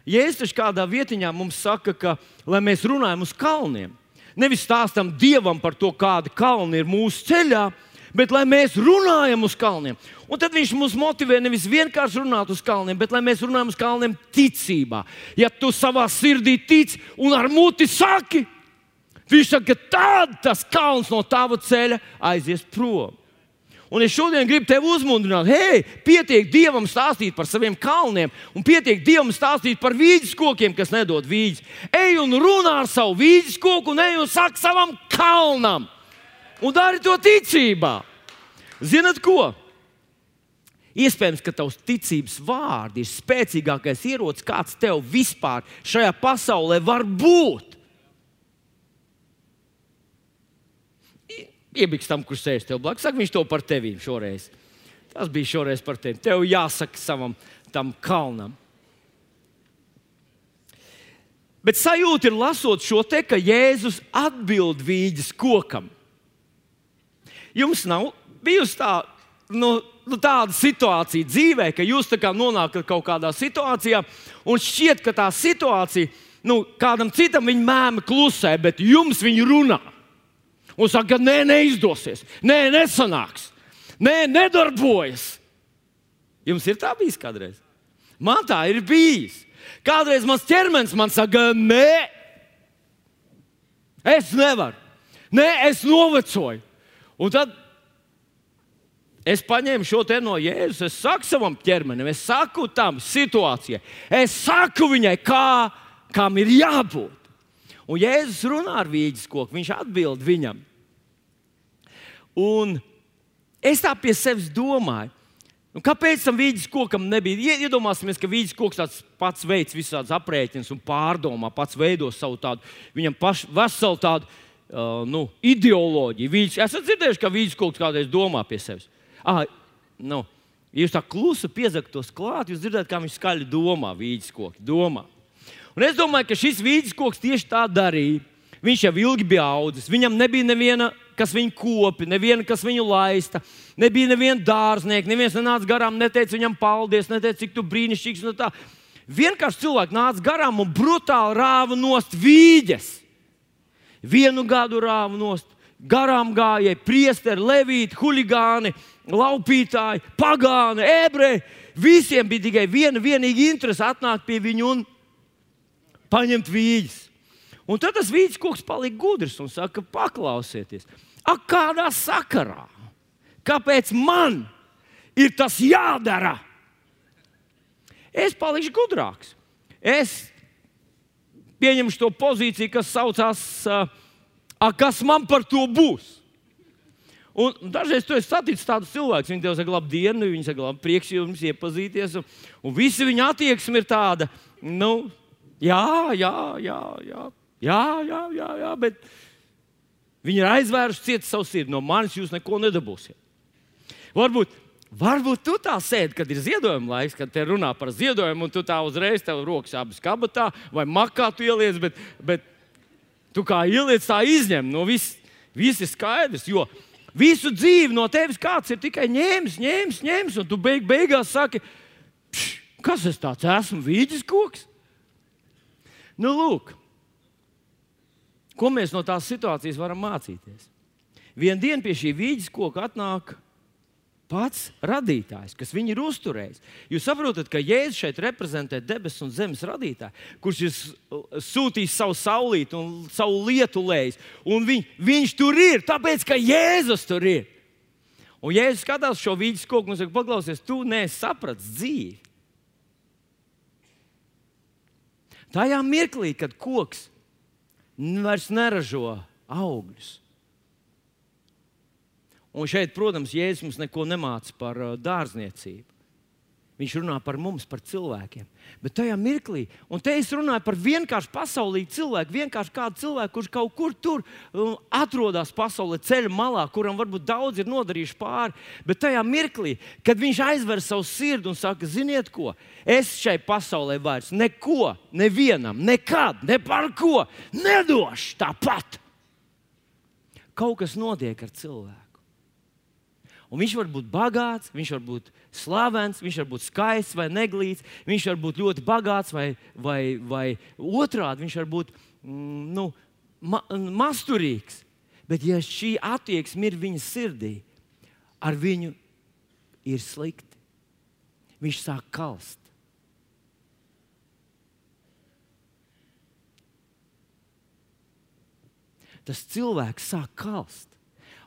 Jēzus kādā vietiņā mums saka, ka mēs runājam uz kalniem. Nevis stāstam Dievam par to, kāda kalna ir mūsu ceļā, bet lai mēs runājam uz kalniem. Un tad viņš mums motivē nevis vienkārši runāt uz kalniem, bet lai mēs runājam uz kalniem ticībā. Ja tu savā sirdī tici un ar muti saki, viņš saka, ka tad tas kalns no tava ceļa aizies prom. Un es šodien gribu tevi uzmundrināt, hei, pietiek Dievam stāstīt par saviem kalniem, un pietiek Dievam stāstīt par vīģes kokiem, kas nedod vīģes. Ej un runā ar savu vīģes koku, un ej un saka savam kalnam, un dari to ticībā. Ziniet ko? Iespējams, ka tavs ticības vārdi ir spēcīgākais ierocis, kāds tev vispār šajā pasaulē var būt. iebiks tam, kurš sēž tev blakus. Saka, viņš to par tevi šoreiz. Tas bija šoreiz par tevi. Tev jāsaka savam tam kalnam. Bet sajūta ir lasot šo te, ka Jēzus atbild vīģes kokam. Jums nav bijusi tā, nu, nu, tāda situācija dzīvē, ka jūs nonākat kaut kādā situācijā un šķiet, ka tā situācija nu, kādam citam viņa mēma klusē, bet jums viņa runā un saka, ka nē, neizdosies, nē, nesanāks, nē, nedarbojas. Jums ir tā bijis kādreiz? Man tā ir bijis. Kādreiz mans ķermenis man saka, nē, es nevaru, nē, es novecoju. Un tad es paņēmu šo te no Jēzus. Es saku savam ķermenim, es saku tam situācijai, es saku viņai, kā, kam ir jābūt. Un Jēzus runā ar vīģes koku, viņš atbild viņam. Un es tā pie sevis domāju. Un kāpēc tam vīģes kokam nebija? Iedomāsimies, ka vīģes koks pats veids visādas aprēķinas un pārdomā, pats veido savu tādu, viņam pašu veselu tādu uh, nu, ideoloģiju. Vīģes, esat dzirdējuši, ka koks kādreiz domā pie sevis. Ah, nu, ja jūs tā klusi piezaktos klāt, jūs dzirdat, kā viņš skaļi domā, vīģes koks. Domā. Un es domāju, ka šis vīģes koks tieši tā darīja. Viņš jau ilgi bija audzis. Viņam nebija neviena, kas viņu kopi, neviena, kas viņu laista. Nebija neviena dārznieka, neviens nenāca garām, neteica viņam paldies, neteica, cik tu brīnišķīgs. No tā. Vienkārši cilvēki nāca garām un brutāli rāva nost vīģes. Vienu gadu rāva nost, garām gājēji, priesteri, levīti, huligāni, laupītāji, pagāni, ebreji. Visiem bija tikai viena vienīga interese atnākt pie viņu un paņemt vīģes. Un tad tas vīdes koks palika gudrs un saka, paklausieties, ak, kādā sakarā? Kāpēc man ir tas jādara? Es palikšu gudrāks. Es pieņemšu to pozīciju, kas saucās, uh, kas man par to būs. Un dažreiz tu esi saticis tādus cilvēkus, viņi tev saka, labdien, viņi saka, labi, prieks jums iepazīties. Un, un visi viņa attieksme ir tāda, nu, jā, jā, jā, jā Jā, jā, jā, jā bet viņi ir aizvēruši ciet savu sirdi. No manis jūs neko nedabūsiet. Varbūt Varbūt tu tā sēdi, kad ir ziedojuma laiks, kad te runā par ziedojumu, un tu tā uzreiz tev rokas abas kabatā vai makā tu ieliec, bet, bet tu kā ieliec, tā izņem. No viss, viss ir skaidrs, jo visu dzīvi no tevis kāds ir tikai ņēmis, ņēmis, ņēmis, un tu beig, beigās saki, kas es tāds esmu, vīģis koks? Nu, lūk, ko mēs no tās situācijas varam mācīties? Vienu dienu pie šī vīģes koka atnāk pats radītājs, kas viņu ir uzturējis. Jūs saprotat, ka Jēzus šeit reprezentē debesu un zemes radītāju, kurš ir sūtījis savu saulīti un savu lietu lējis. Un viņ, viņš tur ir, tāpēc ka Jēzus tur ir. Un Jēzus skatās šo vīģes koku un saka, paklausies, tu nesaprati dzīvi. Tajā mirklī, kad koks vairs neražo augļus, Un šeit, protams, Jēzus mums neko nemāca par uh, dārzniecību. Viņš runā par mums, par cilvēkiem. Bet tajā mirklī, un te es runāju par vienkārši pasaulīgu cilvēku, vienkārši kādu cilvēku, kurš kaut kur tur um, atrodas pasaulē, ceļa malā, kuram varbūt daudz ir nodarījuši pāri. Bet tajā mirklī, kad viņš aizver savu sirdi un saka, ziniet, ko es šai pasaulē vairs neko, nevienam, nekad, ne par ko nedošu tāpat. Kaut kas notiek ar cilvēku. Un viņš var būt bagāts, viņš var būt slavens, viņš var būt skaists vai neglīts, viņš var būt ļoti bagāts vai, vai, vai otrādi viņš var būt mm, nu, ma masturīgs. Bet, ja šī attieksme ir viņa sirdī, ar viņu ir slikti. Viņš sāk kalst. Tas cilvēks sāk kalst.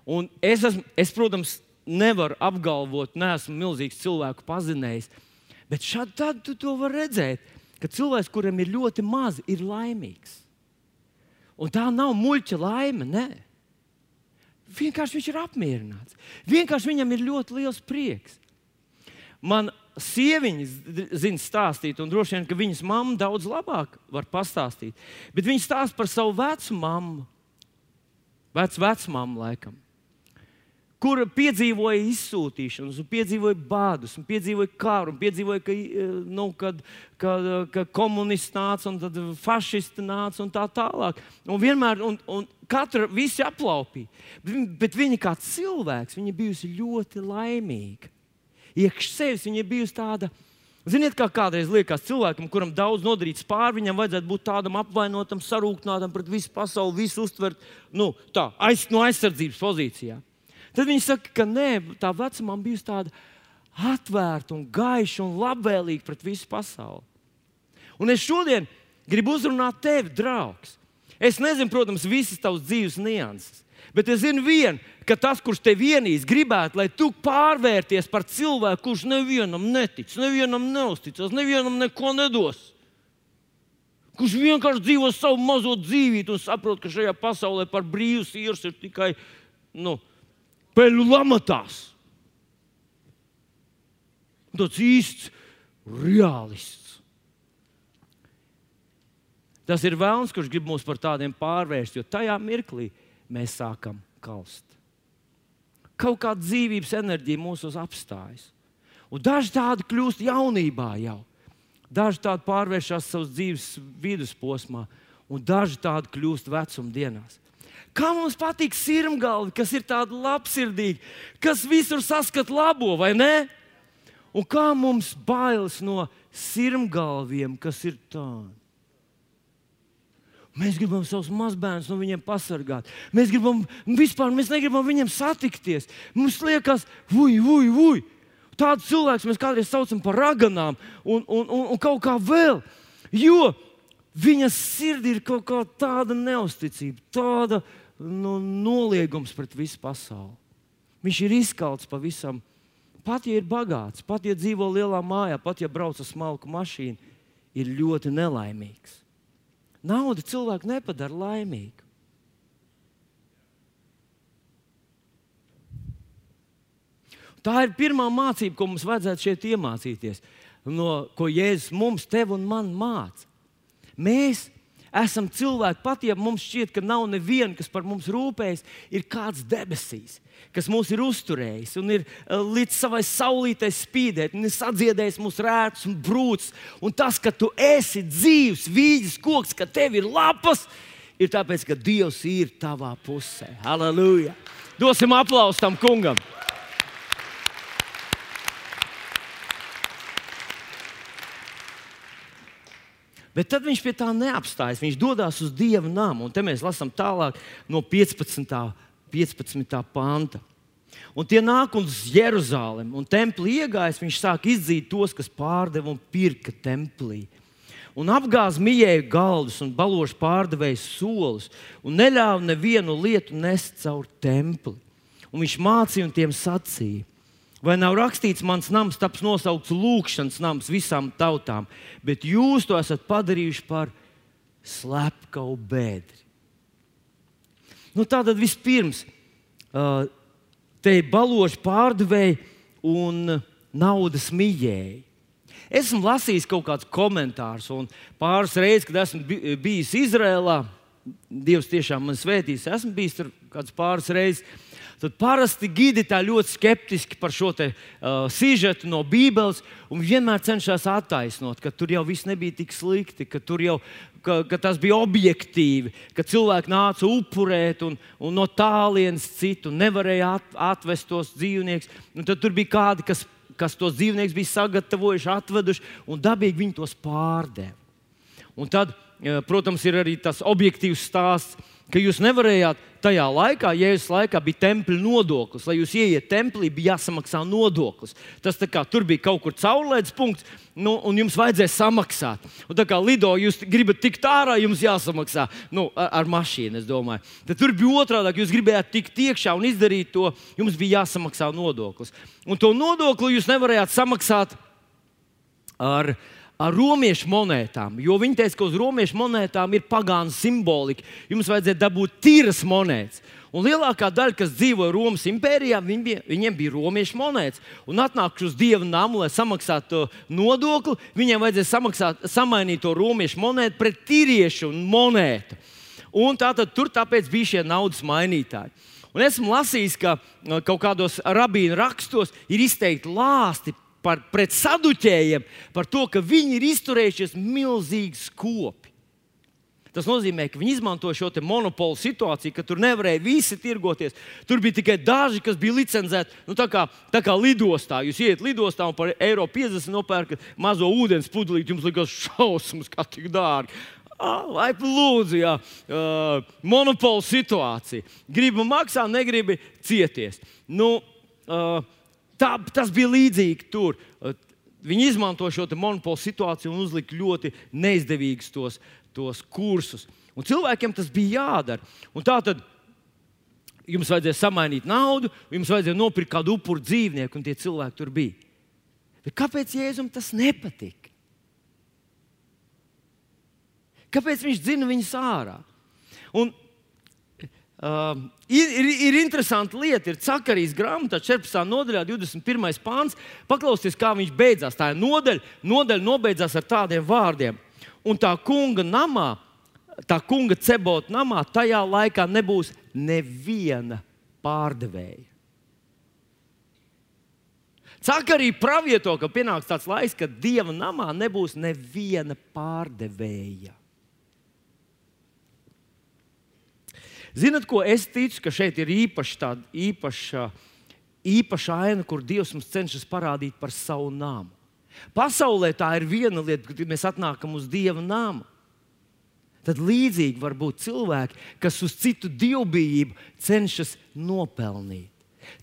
Un es, esmu, es, protams, nevaru apgalvot, neesmu milzīgs cilvēku pazinējis. Bet šādi tad tu to vari redzēt, ka cilvēks, kuram ir ļoti maz, ir laimīgs. Un tā nav muļķa laime. Nē. Vienkārši viņš ir apmierināts. Vienkārši viņam ir ļoti liels prieks. Man sieviņa zina stāstīt, un droši vien, ka viņas mamma daudz labāk var pastāstīt. Bet viņa stāsta par savu vecu mammu, vecu vecmāmu laikam kur piedzīvoja izsūtīšanas, un piedzīvoja bādus, un piedzīvoja karu, un piedzīvoja, ka, eh, nu, kad, kad, ka komunisti nāca, un tad fašisti nāca, un tā tālāk. Un vienmēr, un, un katra visi aplaupīja. Bet, bet viņa kā cilvēks, viņa bijusi ļoti laimīga. Iekš sevis viņa bijusi tāda. Ziniet, kā kādreiz liekas cilvēkam, kuram daudz nodarīts pāri, viņam vajadzētu būt tādam apvainotam, sarūknātam pret visu pasauli, visu uztvert nu, tā, aiz, no aizsardzības pozīcijā. Tad viņi saka, ka nē, tā vecumā bija tāda atvērta un gaiša un labvēlīga pret visu pasauli. Un es šodien gribu uzrunāt tevi, draugs. Es nezinu, protams, visas tavas dzīves nianses. Bet es zinu, vien, ka tas, kurš te vienīs, gribētu, lai tu pārvērties par cilvēku, kurš nevienam netic, nevienam neusticas, nevienam neko nedos. Kurš vienkārši dzīvo savu mazo dzīvību un saprot, ka šajā pasaulē par brīvu sirds ir tikai nu, peļu lamatās. Tas īsts realists. Tas ir vēlams, kurš grib mūs par tādiem pārvērst, jo tajā mirklī mēs sākam kalst. Kaut kāda dzīvības enerģija mūsos apstājas. Un daži tādi kļūst jaunībā jau. Daži tādi pārvēršas savas dzīves vidusposmā, un daži tādi kļūst vecuma dienās. Kā mums patīk sirmgalvi, kas ir tāda labsirdīga, kas visur saskata labo, vai ne? Un kā mums bailes no sirmgalviem, kas ir tādi? Mēs gribam savus mazbērnus no viņiem pasargāt. Mēs gribam, vispār mēs negribam viņiem satikties. Mums liekas, vuj, vuj, vuj. Tādus cilvēkus mēs kādreiz saucam par raganām un, un, un, un kaut kā vēl. Jo viņa sirdī ir kaut kā tāda neusticība, tāda nu, noliegums pret visu pasauli. Viņš ir izkalts pavisam. Pat ja ir bagāts, pat ja dzīvo lielā mājā, pat ja brauc ar smalku mašīnu, ir ļoti nelaimīgs. Nauda cilvēku nepadara laimīgu. Tā ir pirmā mācība, ko mums vajadzētu šeit iemācīties, no ko Jēzus mums, tev un man māca. Mēs esam cilvēki, pat ja mums šķiet, ka nav neviena, kas par mums rūpējas, ir kāds debesīs, kas mūs ir uzturējis un ir eh, līdz savai saulītei spīdēt, un ir sadziedējis mūsu rētus un brūcis. Un tas, ka tu esi dzīves, vīģis, koks, ka tev ir lapas, ir tāpēc, ka Dievs ir tavā pusē. Halleluja! Dosim aplausu tam kungam! Bet tad viņš pie tā neapstājas. Viņš dodas uz dieva namu. Un te mēs lasām tālāk no 15. 15. panta. Un tie nāk uz Jeruzalem, un templī iegājis, viņš sāk izdzīt tos, kas pārdeva un pirka templī. Un apgāz mīļēju galdus un balošu pārdevēju solus, un neļāva nevienu lietu nest caur templi. Un viņš mācīja un tiem sacīja: Vai nav rakstīts, mans nams taps nosaukts lūkšanas nams visām tautām, bet jūs to esat padarījuši par slepkavu bēdri. Nu, Tātad vispirms uh, te ir baloši pārdevēji un naudas mīļēji. Esmu lasījis kaut kādus komentārus, un pāris reizes, kad esmu bijis Izrēlā, Dievs tiešām man svētīs, esmu bijis tur kāds pāris reizes tad parasti gidi tā ļoti skeptiski par šo te, uh, sižetu no Bībeles un vienmēr cenšas attaisnot, ka tur jau viss nebija tik slikti, ka, jau, ka, ka tas bija objektīvi, ka cilvēki nāca upurēt un, un no tālienes citu nevarēja at, atvest tos dzīvniekus. Tad tur bija kādi, kas, kas tos dzīvniekus bija sagatavojuši, atveduši un dabīgi viņi tos pārdeva. Un tad, protams, ir arī tas objektīvs stāsts ka jūs nevarējāt tajā laikā, Jēzus laikā bija tempļa nodoklis. Lai jūs ieiet templī, bija jāsamaksā nodoklis. Tas kā, tur bija kaut kur caurlaides punkts, nu, un jums vajadzēja samaksāt. Un tā kā lido, jūs gribat tikt ārā, jums jāsamaksā nu, ar, ar mašīnu. Tad tur bija otrādi, jūs gribējāt tikt iekšā un izdarīt to, jums bija jāsamaksā nodoklis. Un to nodokli jūs nevarējāt samaksāt ar ar romiešu monētām. Jo viņi teica, ka uz romiešu monētām ir pagānu simbolika. Jums vajadzēja dabūt tīras monētas. Un lielākā daļa, kas dzīvoja Romas impērijā, viņi bija, viņiem bija romiešu monētas. Un atnākuši uz dievu namu, lai samaksātu nodokli, viņiem vajadzēja samaksāt, samainīt to romiešu monētu pret tīriešu monētu. Un tātad tur tāpēc bija šie naudas mainītāji. Un esmu lasījis, ka kaut kādos rabīnu rakstos ir izteikti lāsti par, pret saduķējiem, par to, ka viņi ir izturējušies milzīgi skopi. Tas nozīmē, ka viņi izmanto šo monopolu situāciju, ka tur nevarēja visi tirgoties. Tur bija tikai daži, kas bija licencēti. Nu, tā, kā, tā kā lidostā. Jūs ienākat lidostā un par eiro 50 nopērkat mazo ūdens pudelīti. Jums likās šausmas, kā tik dārgi. Lai lūdzu, jā, uh, monopolu situācija. Gribu maksāt, negribu cieties. Nu, uh, Tā, tas bija līdzīgi tur. Viņi izmanto šo monopolu situāciju un uzlika ļoti neizdevīgus tos, tos kursus. Un cilvēkiem tas bija jādara. Un tā tad jums vajadzēja samainīt naudu, jums vajadzēja nopirkt kādu upuru dzīvnieku, un tie cilvēki tur bija. Bet kāpēc Jēzum tas nepatika? Kāpēc viņš dzina viņus ārā? Un Uh, ir, ir, ir interesanti lieta, ir Cakarijas grāmatā, 14. nodaļā, 21. pāns. Paklausieties, kā viņš beidzās. Tā ir nodaļa, nodaļa nobeidzās ar tādiem vārdiem. Un tā kunga namā, tā kunga cebota namā, tajā laikā nebūs neviena pārdevēja. Cakarija pravieto, ka pienāks tāds laiks, kad dieva namā nebūs neviena pārdevēja. Zinat, ko es ticu, ka šeit ir īpaši tāda īpaša, īpaša aina, kur Dievs mums cenšas parādīt par savu nāmu. Pasaulē tā ir viena lieta, kad mēs atnākam uz Dieva nāmu. Tad līdzīgi var būt cilvēki, kas uz citu dievbijību cenšas nopelnīt.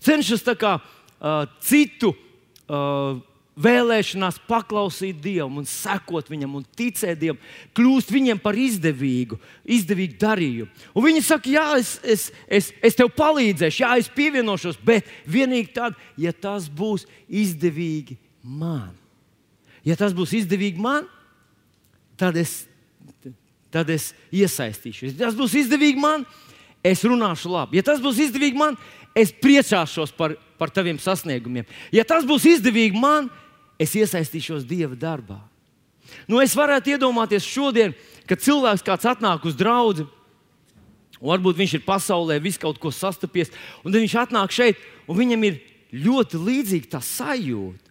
Cenšas kā, uh, citu uh, vēlēšanās paklausīt Dievam, un sekot viņam, un ticēt Dievam, kļūst viņiem par izdevīgu, izdevīgu darījumu. Un viņi saka, jā, es, es, es, es tev palīdzēšu, jā, es pievienošos, bet vienīgi tad, ja tas būs izdevīgi man. Ja tas būs izdevīgi man, tad es, tad es iesaistīšos. Ja tas būs izdevīgi man, es runāšu labi. Ja tas būs izdevīgi man, es priecāšos par, par taviem sasniegumiem. Ja tas būs izdevīgi man, es iesaistīšos Dieva darbā. Nu, es varētu iedomāties šodien, kad cilvēks kāds atnāk uz draugu. Varbūt viņš ir pasaulē, visu kaut ko sastapies, un viņš atnāk šeit, un viņam ir ļoti līdzīga tā sajūta.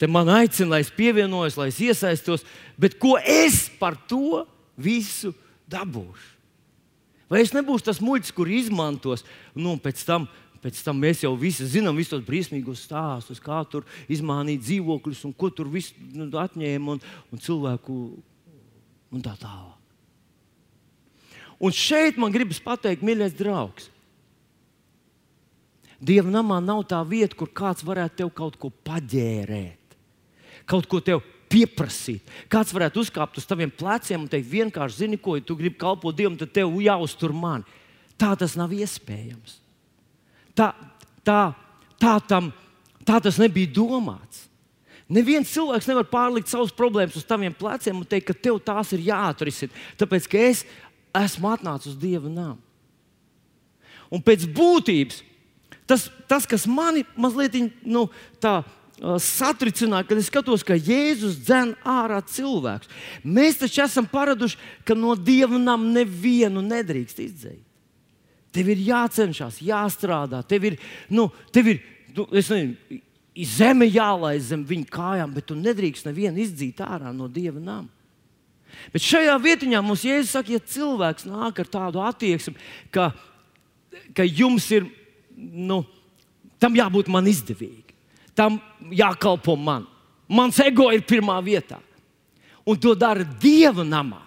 Te man aicina, lai es pievienojos, lai es iesaistos, bet ko es par to visu dabūšu? Vai es nebūšu tas muļķis, kur izmantos, nu, pēc tam Pēc tam mēs jau visi zinām visus tos briesmīgos stāstus, kā tur izmainīt dzīvokļus un ko tur viss nu, atņēma un, un cilvēku un tā tālāk. Un šeit man gribas pateikt, mīļais draugs, Dieva namā nav tā vieta, kur kāds varētu tev kaut ko paģērēt, kaut ko tev pieprasīt. Kāds varētu uzkāpt uz taviem pleciem un teikt, vienkārši zini, ko, ja tu gribi kalpot Dievam, tad tev jāuztur mani. Tā tas nav iespējams. Tā, tā, tā, tam, tā tas nebija domāts. Neviens cilvēks nevar pārlikt savas problēmas uz taviem pleciem un teikt, ka tev tās ir jāatrisina. Tāpēc, ka es esmu atnācis uz Dieva nāmu. Un pēc būtības tas, tas kas manī mazliet nu, tā, uh, satricināja, kad es skatos, ka Jēzus dzen ārā cilvēkus. Mēs taču esam paraduši, ka no Dieva nama nevienu nedrīkst izdzīt. Tev ir jācenšas, jāstrādā, tev ir, nu, tev ir nu, nezinu, zeme jālaiž zem viņa kājām, bet tu nedrīkst nevienu izdzīt ārā no dieva nama. Bet šajā vietā mums saka, ja cilvēks nāk ar tādu attieksmi, ka, ka jums ir, nu, tam jābūt man izdevīgi, tam jākalpo man. Mans ego ir pirmā vietā. Un to dara Dieva namā.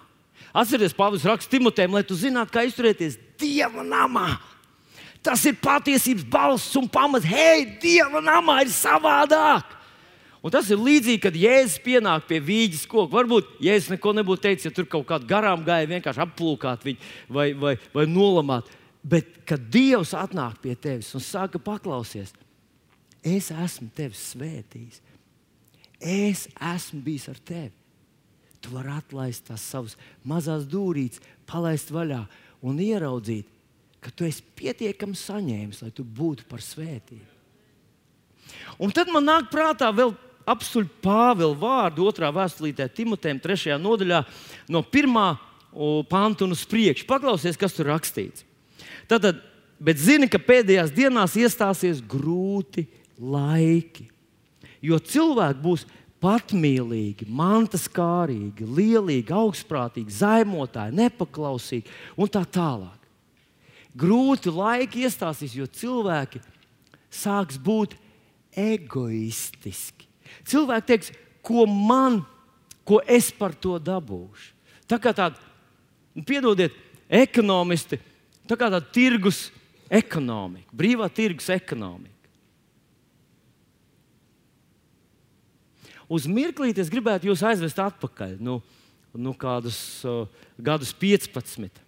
Atcerieties, Pāvils raksta Timotēm, lai tu zinātu, kā izturēties Dieva namā. Tas ir patiesības balss un pamats. Hei, Dieva namā ir savādāk. Un tas ir līdzīgi, kad Jēzus pienāk pie vīģes koka. Varbūt Jēzus neko nebūtu teicis, ja tur kaut kāda garām gāja, vienkārši aplūkāt viņu vai, vai, vai nolamāt. Bet, kad Dievs atnāk pie tevis un saka, paklausies, es esmu tevi svētījis, es esmu bijis ar tevi. Tu vari atlaist tās savas mazās dūrītes, palaist vaļā un ieraudzīt, ka tu esi pietiekami saņēmis, lai tu būtu par svētību. Un tad man nāk prātā vēl apstuļu Pāvila vārdu otrā vēstulītē Timotejam, trešajā nodaļā, no pirmā panta un uz priekšu. Paklausies, kas tur rakstīts. Tātad, bet zini, ka pēdējās dienās iestāsies grūti laiki, jo cilvēki būs patmīlīgi, mantas kārīgi, lielīgi, augstprātīgi, zaimotāji, nepaklausīgi un tā tālāk. Grūti laiki iestāsies, jo cilvēki sāks būt egoistiski. Cilvēki teiks, ko man, ko es par to dabūšu. Tā kā tāda, piedodiet, ekonomisti, tā kā tāda tirgus ekonomika, brīvā tirgus ekonomika. Uz mirklīti es gribētu jūs aizvest atpakaļ, nu, nu kādus uh, gadus 15.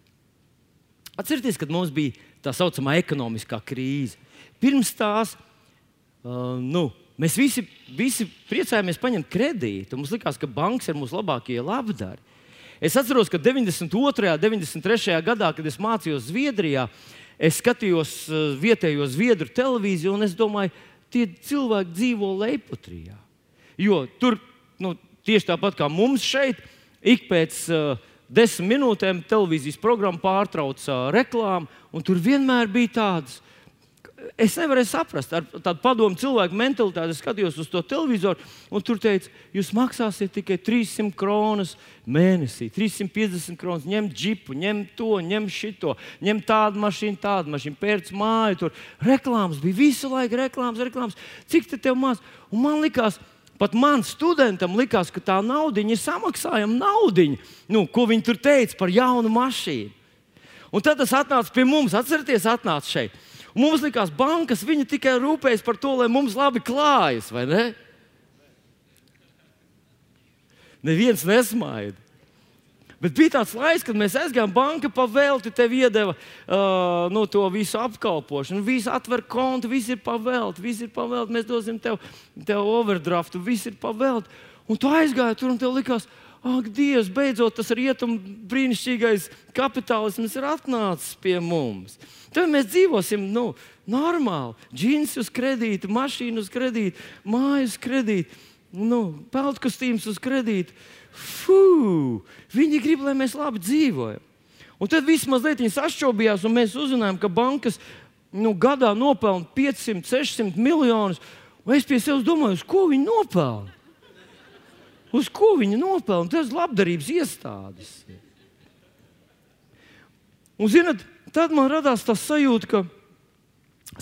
Atcerieties, kad mums bija tā saucamā ekonomiskā krīze. Pirms tās uh, nu, mēs visi, visi priecājāmies paņemt kredītu. Mums likās, ka bankas ir mūsu labākie labdari. Es atceros, ka 92. un 93. gadā, kad es mācījos Zviedrijā, es skatījos vietējo zviedru televīziju un es domāju, tie cilvēki dzīvo Leipotrijā. Jo tur nu, tieši tāpat kā mums šeit, ik pēc uh, desmit minūtēm televīzijas programma pārtrauca uh, reklāmu, un tur vienmēr bija tādas. Es nevarēju saprast, ar tādu padomu cilvēku mentalitāti. Es skatījos uz to televizoru, un tur teica, jūs maksāsiet tikai 300 kronas mēnesī, 350 kronas. Ņemt džipu, ņemt to, ņemt šito, ņemt tādu mašīnu, tādu mašīnu, pērc māju. Tur reklāmas bija visu laiku, reklāmas, reklāmas. Cik te tev maz? Un man likās, ka Pat man studentam likās, ka tā nauda ir samaksājama nauda, nu, ko viņi tur teica par jaunu mašīnu. Un tad tas atnāca pie mums, atcerieties, atnāca šeit. Un mums likās, ka bankas tikai rūpējas par to, lai mums labi klājas, vai ne? Neviens nesmaida. Bet bija tāds laiks, kad mēs aizgājām banka pa velti, tev iedeva uh, no nu, to visu apkalpošanu, visu atver kontu, viss ir pa velti, viss ir pa velti. Mēs dosim tev, tev overdraftu, viss ir pa velti. Un tu aizgāji tur un tev likās, ak, Dievs, beidzot tas rietumu brīnišķīgais kapitālisms ir atnācis pie mums. Tad mēs dzīvosim nu, normāli. Džins uz kredītu, mašīnu uz kredītu, mājas kredītu, nu, peldkostīms uz kredītu. Fū! Viņi grib, lai mēs labi dzīvojam. Un tad viss mazliet sašķobījās, un mēs uzzinājām, ka bankas nu, gadā nopelna 500, 600 miljonus. Es pie sevis domāju, uz ko viņi nopelna? Uz ko viņi nopelna? Tas ir labdarības iestādes. Un, zinat, tad man radās tas sajūta, ka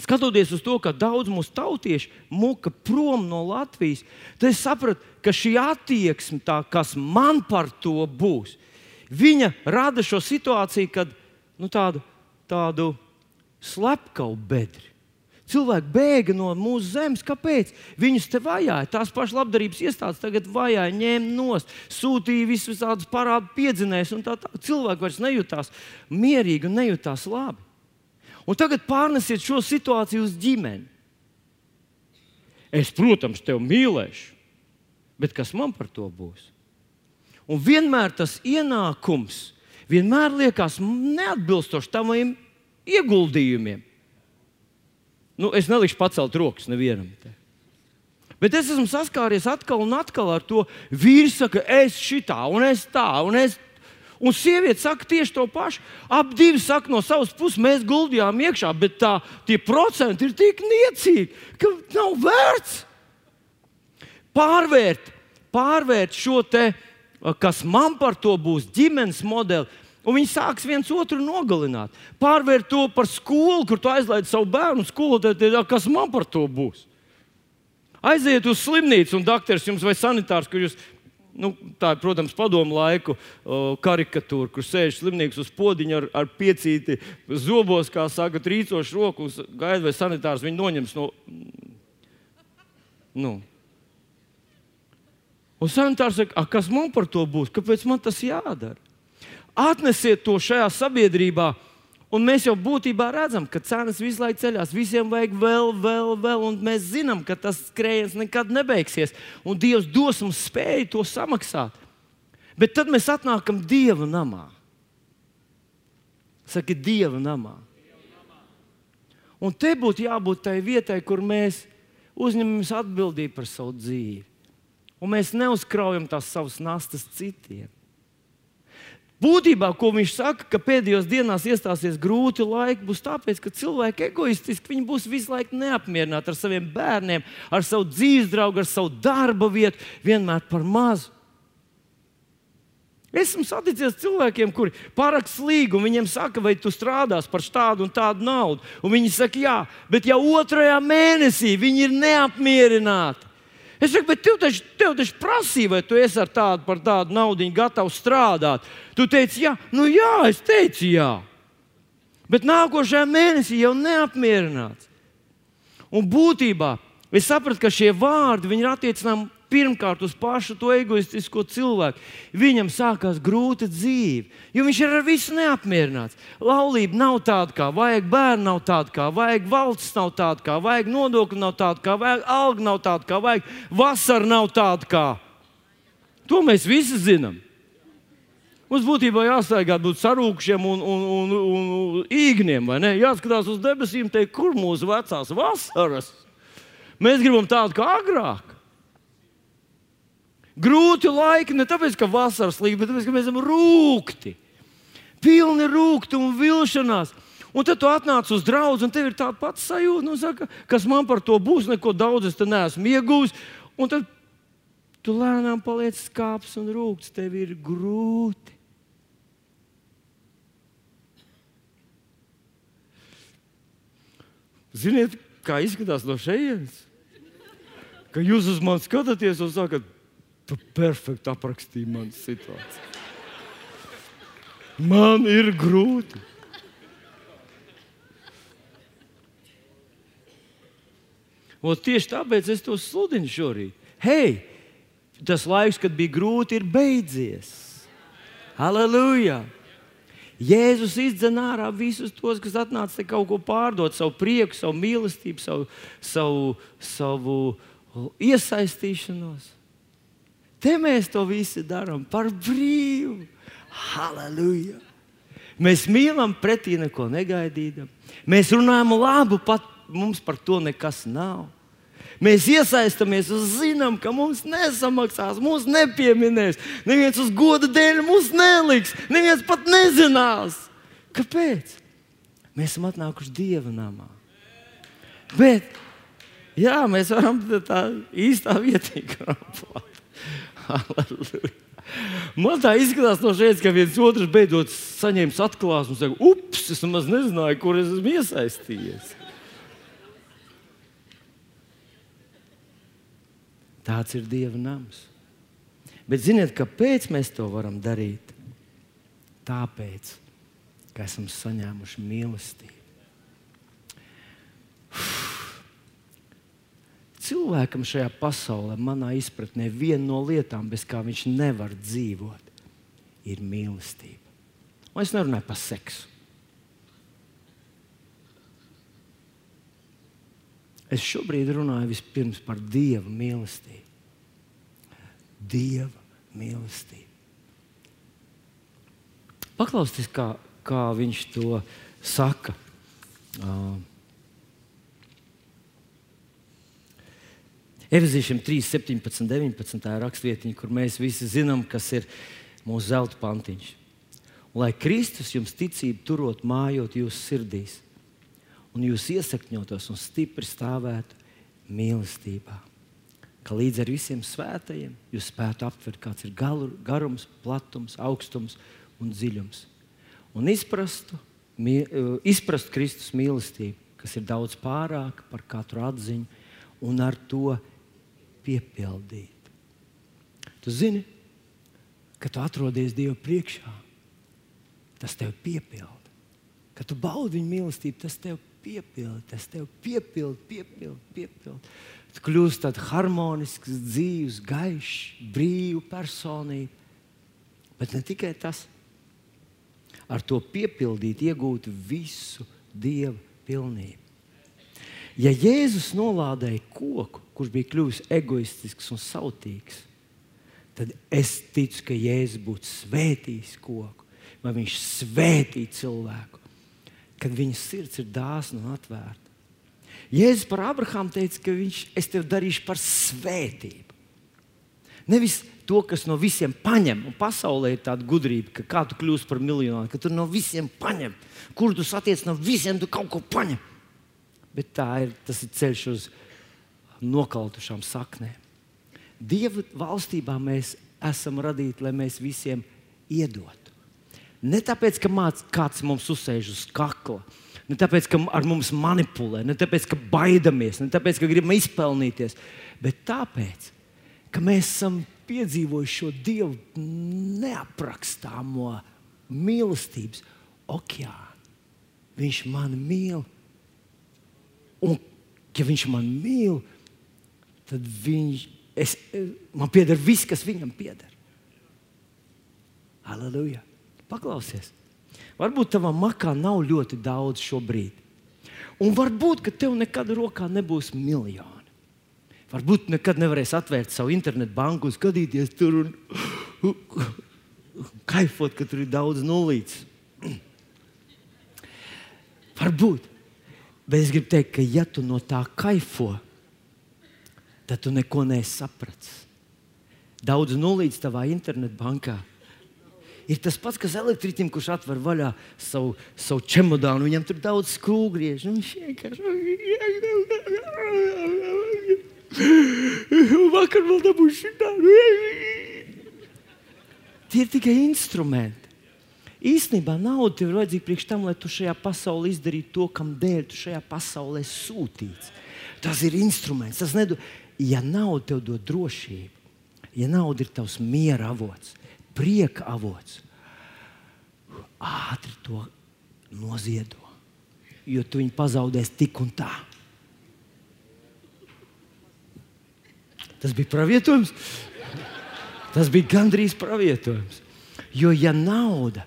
skatoties uz to, ka daudz mūsu tautieši muka prom no Latvijas, tad es sapratu, ka šī attieksme, tā, kas man par to būs, viņa rada šo situāciju, kad nu, tādu, tādu slepkavu bedri. Cilvēki bēga no mūsu zemes. Kāpēc? Viņus te vajāja. Tās pašas labdarības iestādes tagad vajāja, ņēma nost, sūtīja visus tādus parādu piedzinējus. Tā, tā. Cilvēki vairs nejūtās mierīgi un nejūtās labi. Un tagad pārnesiet šo situāciju uz ģimeni. Es, protams, tevi mīlēšu, bet kas man par to būs? Un vienmēr tas ienākums vienmēr liekas neatbilstoši taviem ieguldījumiem. Nu, es nelikšu pacelt rokas nevienam. Te. Bet es esmu saskāries atkal un atkal ar to. Vīrs saka, es šitā, un es tā, un es. Un sieviete saka tieši to pašu. Abi divi saka no savas puses, mēs guldījām iekšā, bet tā, tie procenti ir tik niecīgi, ka nav vērts pārvērt, pārvērt šo te, kas man par to būs, ģimenes modeli, Un viņi sāks viens otru nogalināt. Pārvērt to par skolu, kur tu aizlaidi savu bērnu skolotāju, kas man par to būs. Aiziet uz slimnīcu, un doktors jums vai sanitārs, kur jūs, nu, tā ir, protams, padomu laiku o, karikatūra, kur sēž slimnieks uz podziņa ar, ar piecīti zobos, kā saka, trīcošu roku, gaida, vai sanitārs viņu noņems no. Nu. Un sanitārs saka, kas man par to būs? Kāpēc man tas jādara? Atnesiet to šajā sabiedrībā. Un mēs jau būtībā redzam, ka cenas visu laiku ceļās. Visiem vajag vēl, vēl, vēl, un mēs zinām, ka tas skrējiens nekad nebeigsies. Un Dievs dos mums spēju to samaksāt. Bet tad mēs atnākam Dieva namā. Saka, Dieva namā. Un te būtu jābūt tai vietai, kur mēs uzņemamies atbildību par savu dzīvi. Un mēs neuzkraujam tās savas nastas citiem. Būtībā, ko viņš saka, ka pēdējos dienās iestāsies grūti laiki, būs tāpēc, ka cilvēki egoistiski viņi būs visu laiku neapmierināti ar saviem bērniem, ar savu dzīves draugu, ar savu darba vietu, vienmēr par mazu. Esmu saticies cilvēkiem, kuri paraksta līgumu, viņiem saka, vai tu strādās par tādu un tādu naudu. Un viņi saka, jā, bet jau otrajā mēnesī viņi ir neapmierināti. Es saku, bet tev taču, tev taču prasīja, vai tu esi ar tādu par tādu naudu gatavs strādāt. Tu teici, jā, nu jā, es teicu, jā. Bet nākošajā mēnesī jau neapmierināts. Un būtībā es sapratu, ka šie vārdi ir attiecinām pirmkārt uz pašu to egoistisko cilvēku. Viņam sākās grūta dzīve, jo viņš ir ar visu neapmierināts. Laulība nav tāda, kā vajag, bērni nav tāda, kā vajag, valsts nav tāda, kā vajag, nodokļi nav tāda, kā vajag, alga nav tāda, kā vajag, vasara nav tāda, kā. To mēs visi zinām. Mums būtībā jāstāv būt sarūkšiem un, un, un, un, un īgniem, vai ne? Jāskatās uz debesīm, teikt, kur mūsu vecās vasaras. Mēs gribam tādu kā agrāk. Grūti laiki ne tāpēc, ka vasaras līnija, bet tāpēc, ka mēs esam rūkti. Pilni rūkti un vilšanās. Un tad tu atnāc uz draugu, un tev ir tāda pati sajūta, nu, saka, kas man par to būs. Neko daudz es neesmu iegūmis. Un tad tu lēnām paliec skāps un rūkts. Tev ir grūti. Ziniet, kā izskatās no šejienes? Ka jūs uz mani skatāties un sakat, perfekti aprakstīji manu situāciju. Man ir grūti. Un tieši tāpēc es to sludinu šorīt. Hei, tas laiks, kad bija grūti, ir beidzies. Halleluja! Jēzus izdzen ārā visus tos, kas atnāca te kaut ko pārdot, savu prieku, savu mīlestību, savu, savu, savu iesaistīšanos. Te mēs to visu darām par brīvu. Halleluja! Mēs mīlam pretī neko negaidītam. Mēs runājam labu, pat mums par to nekas nav. Mēs iesaistamies un zinām, ka mums nesamaksās, mūs nepieminēs. Neviens uz goda dēļ mūs neliks, neviens pat nezinās. Kāpēc? Mēs esam atnākuši dieva namā. Bet, jā, mēs varam tā īstā vietā krāpāt. Man tā izskatās no šejienes, ka viens otrs beidzot saņēmis atklāsmi un saka, ups, es nemaz nezināju, kur es esmu iesaistījies. Tāds ir Dieva nams. Bet ziniet, kāpēc mēs to varam darīt? Tāpēc, ka esam saņēmuši mīlestību. Cilvēkam šajā pasaulē, manā izpratnē, viena no lietām, bez kā viņš nevar dzīvot, ir mīlestība. Un es nerunāju par seksu. Es šobrīd runāju vispirms par Dieva mīlestību. Dieva mīlestību. Paklausieties, kā, kā viņš to saka. Uh, Efeziešiem 3, 17, 19. rakstvietiņa, kur mēs visi zinām, kas ir mūsu zelta pantiņš. Lai Kristus jums ticību turot mājot jūsu sirdīs, un jūs iesakņotos un stipri stāvētu mīlestībā. Ka līdz ar visiem svētajiem jūs spētu aptvert, kāds ir galu, garums, platums, augstums un dziļums. Un izprastu, mī, eh, izprastu Kristus mīlestību, kas ir daudz pārāka par katru atziņu, un ar to piepildīt. Tu zini, ka tu atrodies Dieva priekšā, tas tev piepilda. Kad tu baudi viņa mīlestību, tas tev piepilda, tas tev piepilda, piepilda, piepilda. Tu kļūsi tāds harmonisks, dzīves, gaišs, brīvs personība. Bet ne tikai tas, ar to piepildīt, iegūt visu Dieva pilnību. Ja Jēzus nolādēja koku, kurš bija kļuvis egoistisks un sautīgs, tad es ticu, ka Jēzus būtu svētījis koku, vai viņš svētīja cilvēku, kad viņa sirds ir dāsna un atvērta. Jēzus par Abrahāmu teica, ka viņš es tev darīšu par svētību. Nevis to, kas no visiem paņem. Un pasaulē ir tāda gudrība, ka kā tu kļūsi par miljonu, ka tu no visiem paņem. Kur tu satiec no visiem, tu kaut ko paņem. Bet ir, tas ir ceļš uz nokautušām saknēm. Dieva valstībā mēs esam radīti, lai mēs visiem iedotu. Ne tāpēc, ka māc, kāds mums uzsēž uz kakla, ne tāpēc, ka ar mums manipulē, ne tāpēc, ka baidamies, ne tāpēc, ka gribam izpelnīties, bet tāpēc, ka mēs esam piedzīvojuši šo Dievu neaprakstāmo mīlestības okeānu. Viņš mani mīl. Un, ja viņš man mīl, tad viņš, es, man pieder viss, kas viņam pieder. Aleluja! Paklausies! Varbūt tavā makā nav ļoti daudz šobrīd. Un varbūt, ka tev nekad rokā nebūs miljoni. Varbūt nekad nevarēsi atvērt savu internetu banku, skatīties tur un kaifot, ka tur ir daudz nulītes. Varbūt. Bet es gribu teikt, ka ja tu no tā kaifo, tad tu neko nesaprati. Daudz nulīdz tavā internetbankā. Ir tas pats, kas elektriķim, kurš atver vaļā savu, savu čemodānu. Viņam tur daudz skrūvgriež. Viņš vienkārši. Vakar vēl dabūju šādu. Tie ir tikai instrumenti. Īsnībā nauda tev ir vajadzīga priekš tam, lai tu šajā pasaulē izdarītu to, kam dēļ tu šajā pasaulē sūtīts. Tas ir instruments. Tas nedod, ja nauda tev dod drošību, ja nauda ir tavs miera avots, prieka avots, ātri to noziedo. Jo tu viņu pazaudēsi tik un tā. Tas bija pravietojums. Tas bija gandrīz pravietojums. Jo, ja nauda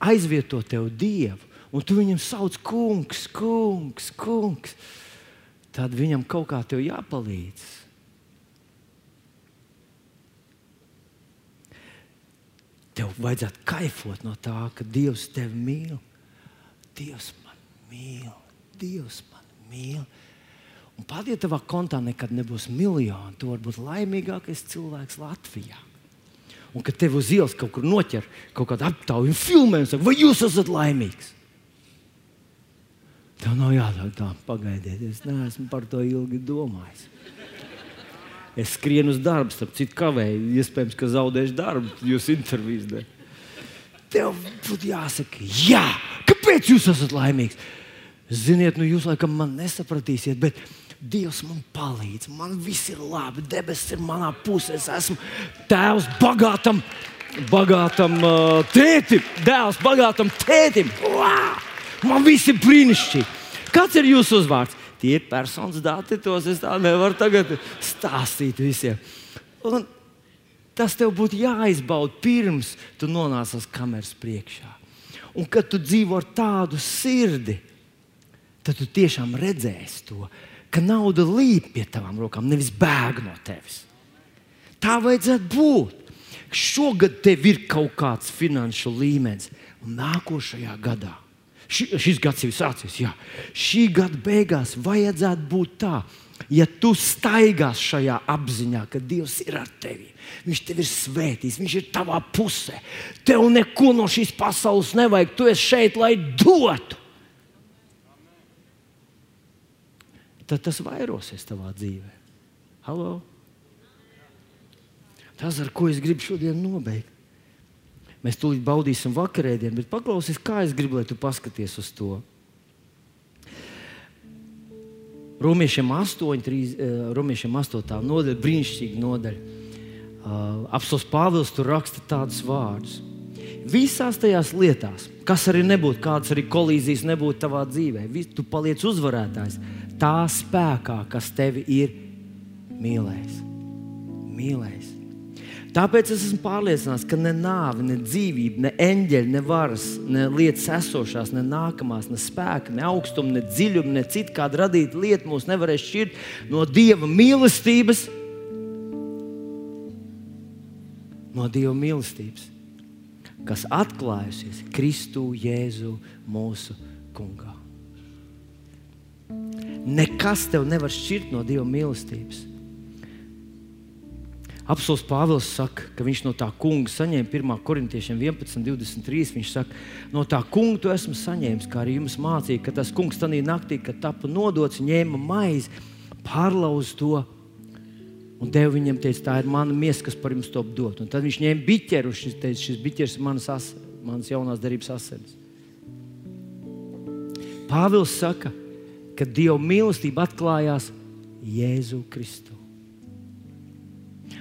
aizvieto tev dievu, un tu viņam sauc, kungs, kungs, kungs, tad viņam kaut kā tev jāpalīdz. Tev vajadzētu kaifot no tā, ka Dievs tevi mīl. Dievs man mīl, Dievs man mīl. Un pat ja tavā kontā nekad nebūs miljoni, tu vari būt laimīgākais cilvēks Latvijā. Un kad tev uz ielas kaut kur noķer kaut kādu aptauju un filmē, un saka, vai jūs esat laimīgs? Tev nav jādara tā, pagaidiet, es neesmu par to ilgi domājis. Es skrienu uz darbu, starp citu, kavēju. Iespējams, ka zaudēšu darbu, jūs intervijas dēļ. Tev būtu jāsaka, jā, kāpēc jūs esat laimīgs? Ziniet, nu jūs laikam man nesapratīsiet, bet Dievs man palīdz. Man viss ir labi, debesis ir manā pusē. Es esmu tēvs bagātam, bagātam uh, tētim, dēls bagātam tētim. Wow! Man viss ir brīnišķīgi. Kāds ir jūsu uzvārds? Tie ir personas dati, tos es tā nevaru tagad stāstīt visiem. Un tas tev būtu jāizbauda pirms tu nonāc uz kameras priekšā. Un kad tu dzīvo ar tādu sirdi, tad tu tiešām redzēsi to, ka nauda līp pie tavām rokām, nevis bēg no tevis. Tā vajadzētu būt. Šogad tev ir kaut kāds finanšu līmenis, un nākošajā gadā, ši, šis gads jau sācies, jā, šī gada beigās vajadzētu būt tā, ja tu staigās šajā apziņā, ka Dievs ir ar tevi. Viņš tev ir svētījis, Viņš ir tavā pusē. Tev neko no šīs pasaules nevajag. Tu esi šeit, lai dotu. Tad tas vairosies tavā dzīvē. Halo? Tas, ar ko es gribu šodien nobeigt. Mēs tūlīt baudīsim vakarēdienu, bet paklausies, kā es gribu, lai tu paskaties uz to. Romiešiem 8, 3, Romiešiem 8 nodaļa, brīnišķīga nodaļa. Uh, Apsolus Pāvils tur raksta tādus vārdus. Visās tajās lietās, kas arī nebūtu, kādas arī kolīzijas nebūtu tavā dzīvē, tu paliec uzvarētājs tā spēkā, kas tevi ir mīlējis. mīlējis. Tāpēc es esmu pārliecināts, ka ne nāve, ne dzīvība, ne eņģeļi, ne varas, ne lietas esošās, ne nākamās, ne spēka, ne augstuma, ne dziļuma, ne citu kāda radīta lieta mūs nevarēs šķirt no Dieva mīlestības. No Dieva mīlestības, kas atklājusies Kristu Jēzu mūsu kungā. Nekas tev nevar šķirt no Dieva mīlestības. Apsolus Pāvils saka, ka viņš no tā kunga saņēma 1. korintiešiem 11, 23. Viņš saka, no tā kunga tu esmu saņēmis, kā arī jums mācīja, ka tas kungs tajā naktī, kad tika nodots, ņēma maizi, pārlauza to un deva viņam, teica, tā ir mana miesa, kas par jums to dod. Un tad viņš ņēma biķeru, un viņš teica, šis biķers ir manas, as, manas jaunās darbības asins. Pāvils saka, kad Dieva mīlestība atklājās Jēzu Kristu.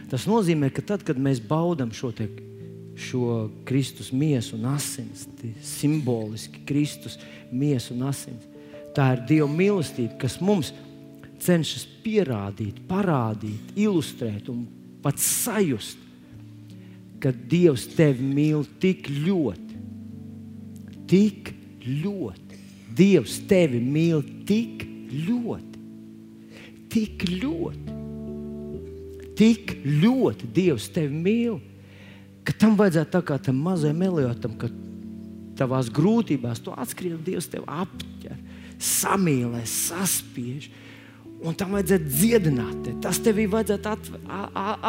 Tas nozīmē, ka tad, kad mēs baudām šo, te, šo Kristus miesu un asins, simboliski Kristus miesu un asins, tā ir Dieva mīlestība, kas mums cenšas pierādīt, parādīt, ilustrēt un pat sajust, ka Dievs tevi mīl tik ļoti, tik ļoti Dievs tevi mīl tik ļoti, tik ļoti, tik ļoti Dievs tevi mīl, ka tam vajadzētu tā kā tam mazajam meliotam, ka tavās grūtībās tu atskrien, Dievs tevi apķer, samīlē, saspiež. Un tam vajadzētu dziedināt. Tas tevī vajadzētu at,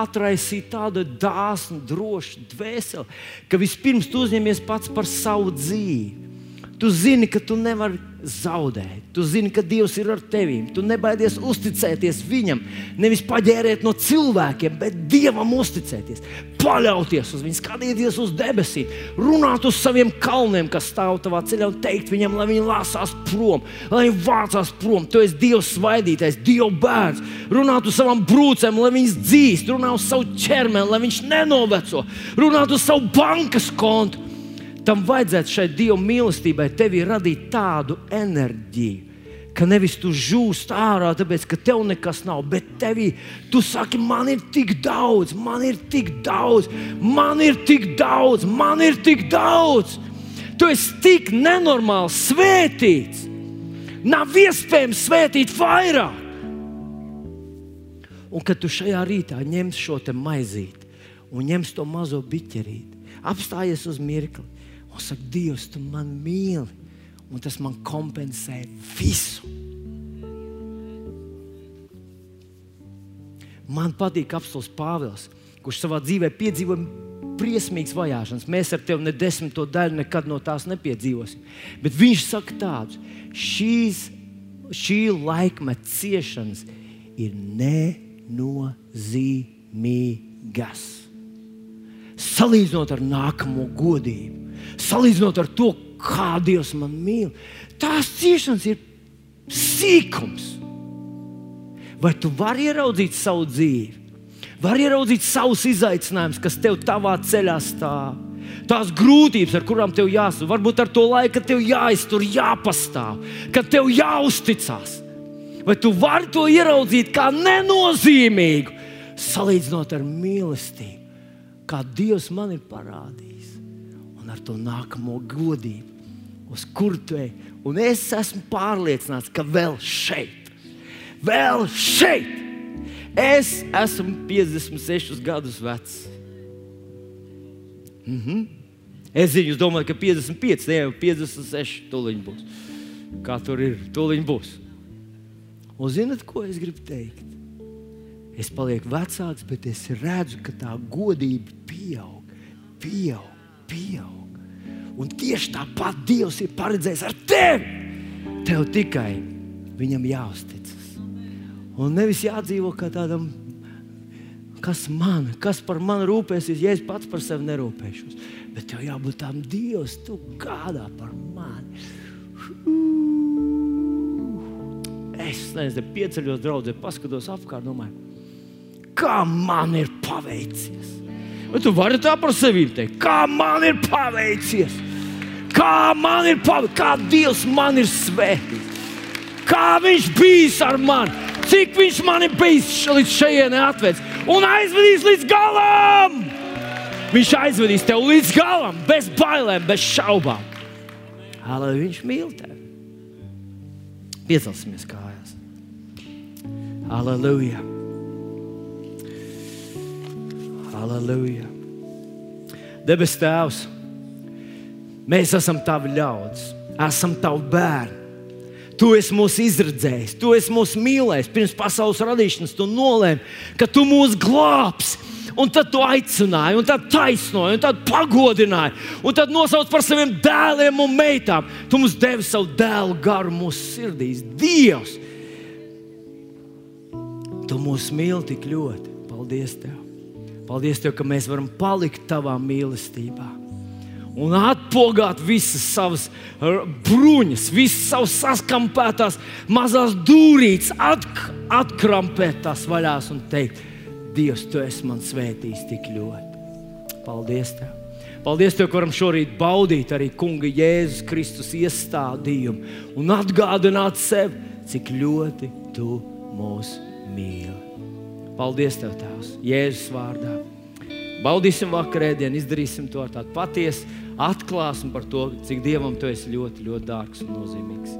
atraisīt tādu dāsnu, drošu dvēseli, ka vispirms tu uzņemies pats par savu dzīvi. Tu zini, ka tu nevari zaudēt. Tu zini, ka Dievs ir ar tevi. Tu nebaidies uzticēties Viņam. Nevis paģērēt no cilvēkiem, bet Dievam uzticēties. Paļauties uz Viņu, skatīties uz debesīm, runāt uz saviem kalniem, kas stāv tavā ceļā, un teikt viņam, lai viņi lāsās prom, lai viņi vācās prom. Tu esi Dievs svaidītais, Dieva bērns. Runāt uz savām brūcēm, lai viņas dzīst, runāt uz savu ķermeni, lai viņš nenoveco, runāt uz savu bankas kontu tam vajadzētu šai Dieva mīlestībai tevī radīt tādu enerģiju. Ka nevis tu žūsti ārā, tāpēc ka tev nekas nav, bet tevī tu saki, man ir tik daudz, man ir tik daudz, man ir tik daudz, man ir tik daudz. Tu esi tik nenormāli svētīts. Nav iespējams svētīt vairāk. Un kad tu šajā rītā ņemsi šo maizīti un ņemsi to mazo biķerīti, apstājies uz mirkli un saka, Dievs, tu man mīli, un tas man kompensē visu. Man patīk apelsīns Pāvils, kurš savā dzīvē piedzīvoja briesmīgas vajāšanas. Mēs ar tevi ne desmito daļu nekad no tās nepiedzīvosim. Bet viņš saka tādu, šīs, šī laikmeta ciešanas ir nenozīmīgas. Salīdzinot ar nākamo godību, salīdzinot ar to, kā Dievs man mīl, tās ciešanas ir sīkums. Vai tu vari ieraudzīt savu dzīvi? var ieraudzīt savus izaicinājumus, kas tev tavā ceļā stāv. Tās grūtības, ar kurām tev jāsaka, varbūt ar to laiku, tev jāiztur, jāpastāv, kad tev jāuzticas. Vai tu vari to ieraudzīt kā nenozīmīgu, salīdzinot ar mīlestību, kā Dievs man ir parādījis, un ar to nākamo godību, uz kur tu ej. Un es esmu pārliecināts, ka vēl šeit, vēl šeit Es esmu 56 gadus vecs. Mm -hmm. Es zinu, jūs domājat, ka 55, ne jau 56, tūlīt būs. Kā tur ir, tūlīt būs. Un zinat, ko es gribu teikt? Es palieku vecāks, bet es redzu, ka tā godība pieaug, pieaug, pieaug. Un tieši tāpat Dievs ir paredzējis ar tevi. Tev tikai viņam jāuztic. Un nevis jādzīvo kā tādam, kas man, kas par mani rūpēsies, ja es pats par sevi nerūpēšos. Bet tev jābūt tādam Dievs, tu gādā par mani. Es nezinu, pieceļos draudzē, paskatos apkārt, domāju, kā man ir paveicies. Vai tu vari tā par sevi teikt? Kā man ir paveicies? Kā man ir paveicies? Kā Dievs man ir svētīts? Kā Viņš bijis ar mani? cik viņš mani bijis līdz šejienei atvedis un aizvedīs līdz galam. Viņš aizvedīs tevi līdz galam, bez bailēm, bez šaubām. Lai viņš mīl tevi. Piecelsimies kājās. Aleluja! Aleluja! Debes Tēvs, mēs esam tavi ļaudis, esam tavi bērni. Tu esi mūs izredzējis, tu esi mūs mīlējis. Pirms pasaules radīšanas tu nolēmi, ka tu mūs glābsi. Un tad tu aicināji, un tad taisnoji, un tad pagodināji, un tad nosauc par saviem dēliem un meitām. Tu mums devi savu dēlu garu mūsu sirdīs. Dievs! Tu mūs mīli tik ļoti. Paldies Tev! Paldies Tev, ka mēs varam palikt Tavā mīlestībā un atpogāt visas savas bruņas, visas savas saskampētās mazās dūrītes, atk atkrampēt tās vaļās un teikt, Dievs, tu esi man svētījis tik ļoti. Paldies! Tev. Paldies, Tev, ka varam šorīt baudīt arī Kunga Jēzus Kristus iestādījumu un atgādināt sev, cik ļoti Tu mūs mīli. Paldies, Tev, Tēvs, Jēzus vārdā! Baudīsim vakarēdienu, izdarīsim to ar tādu patiesu atklāsmi par to, cik Dievam tu esi ļoti, ļoti dārgs un nozīmīgs.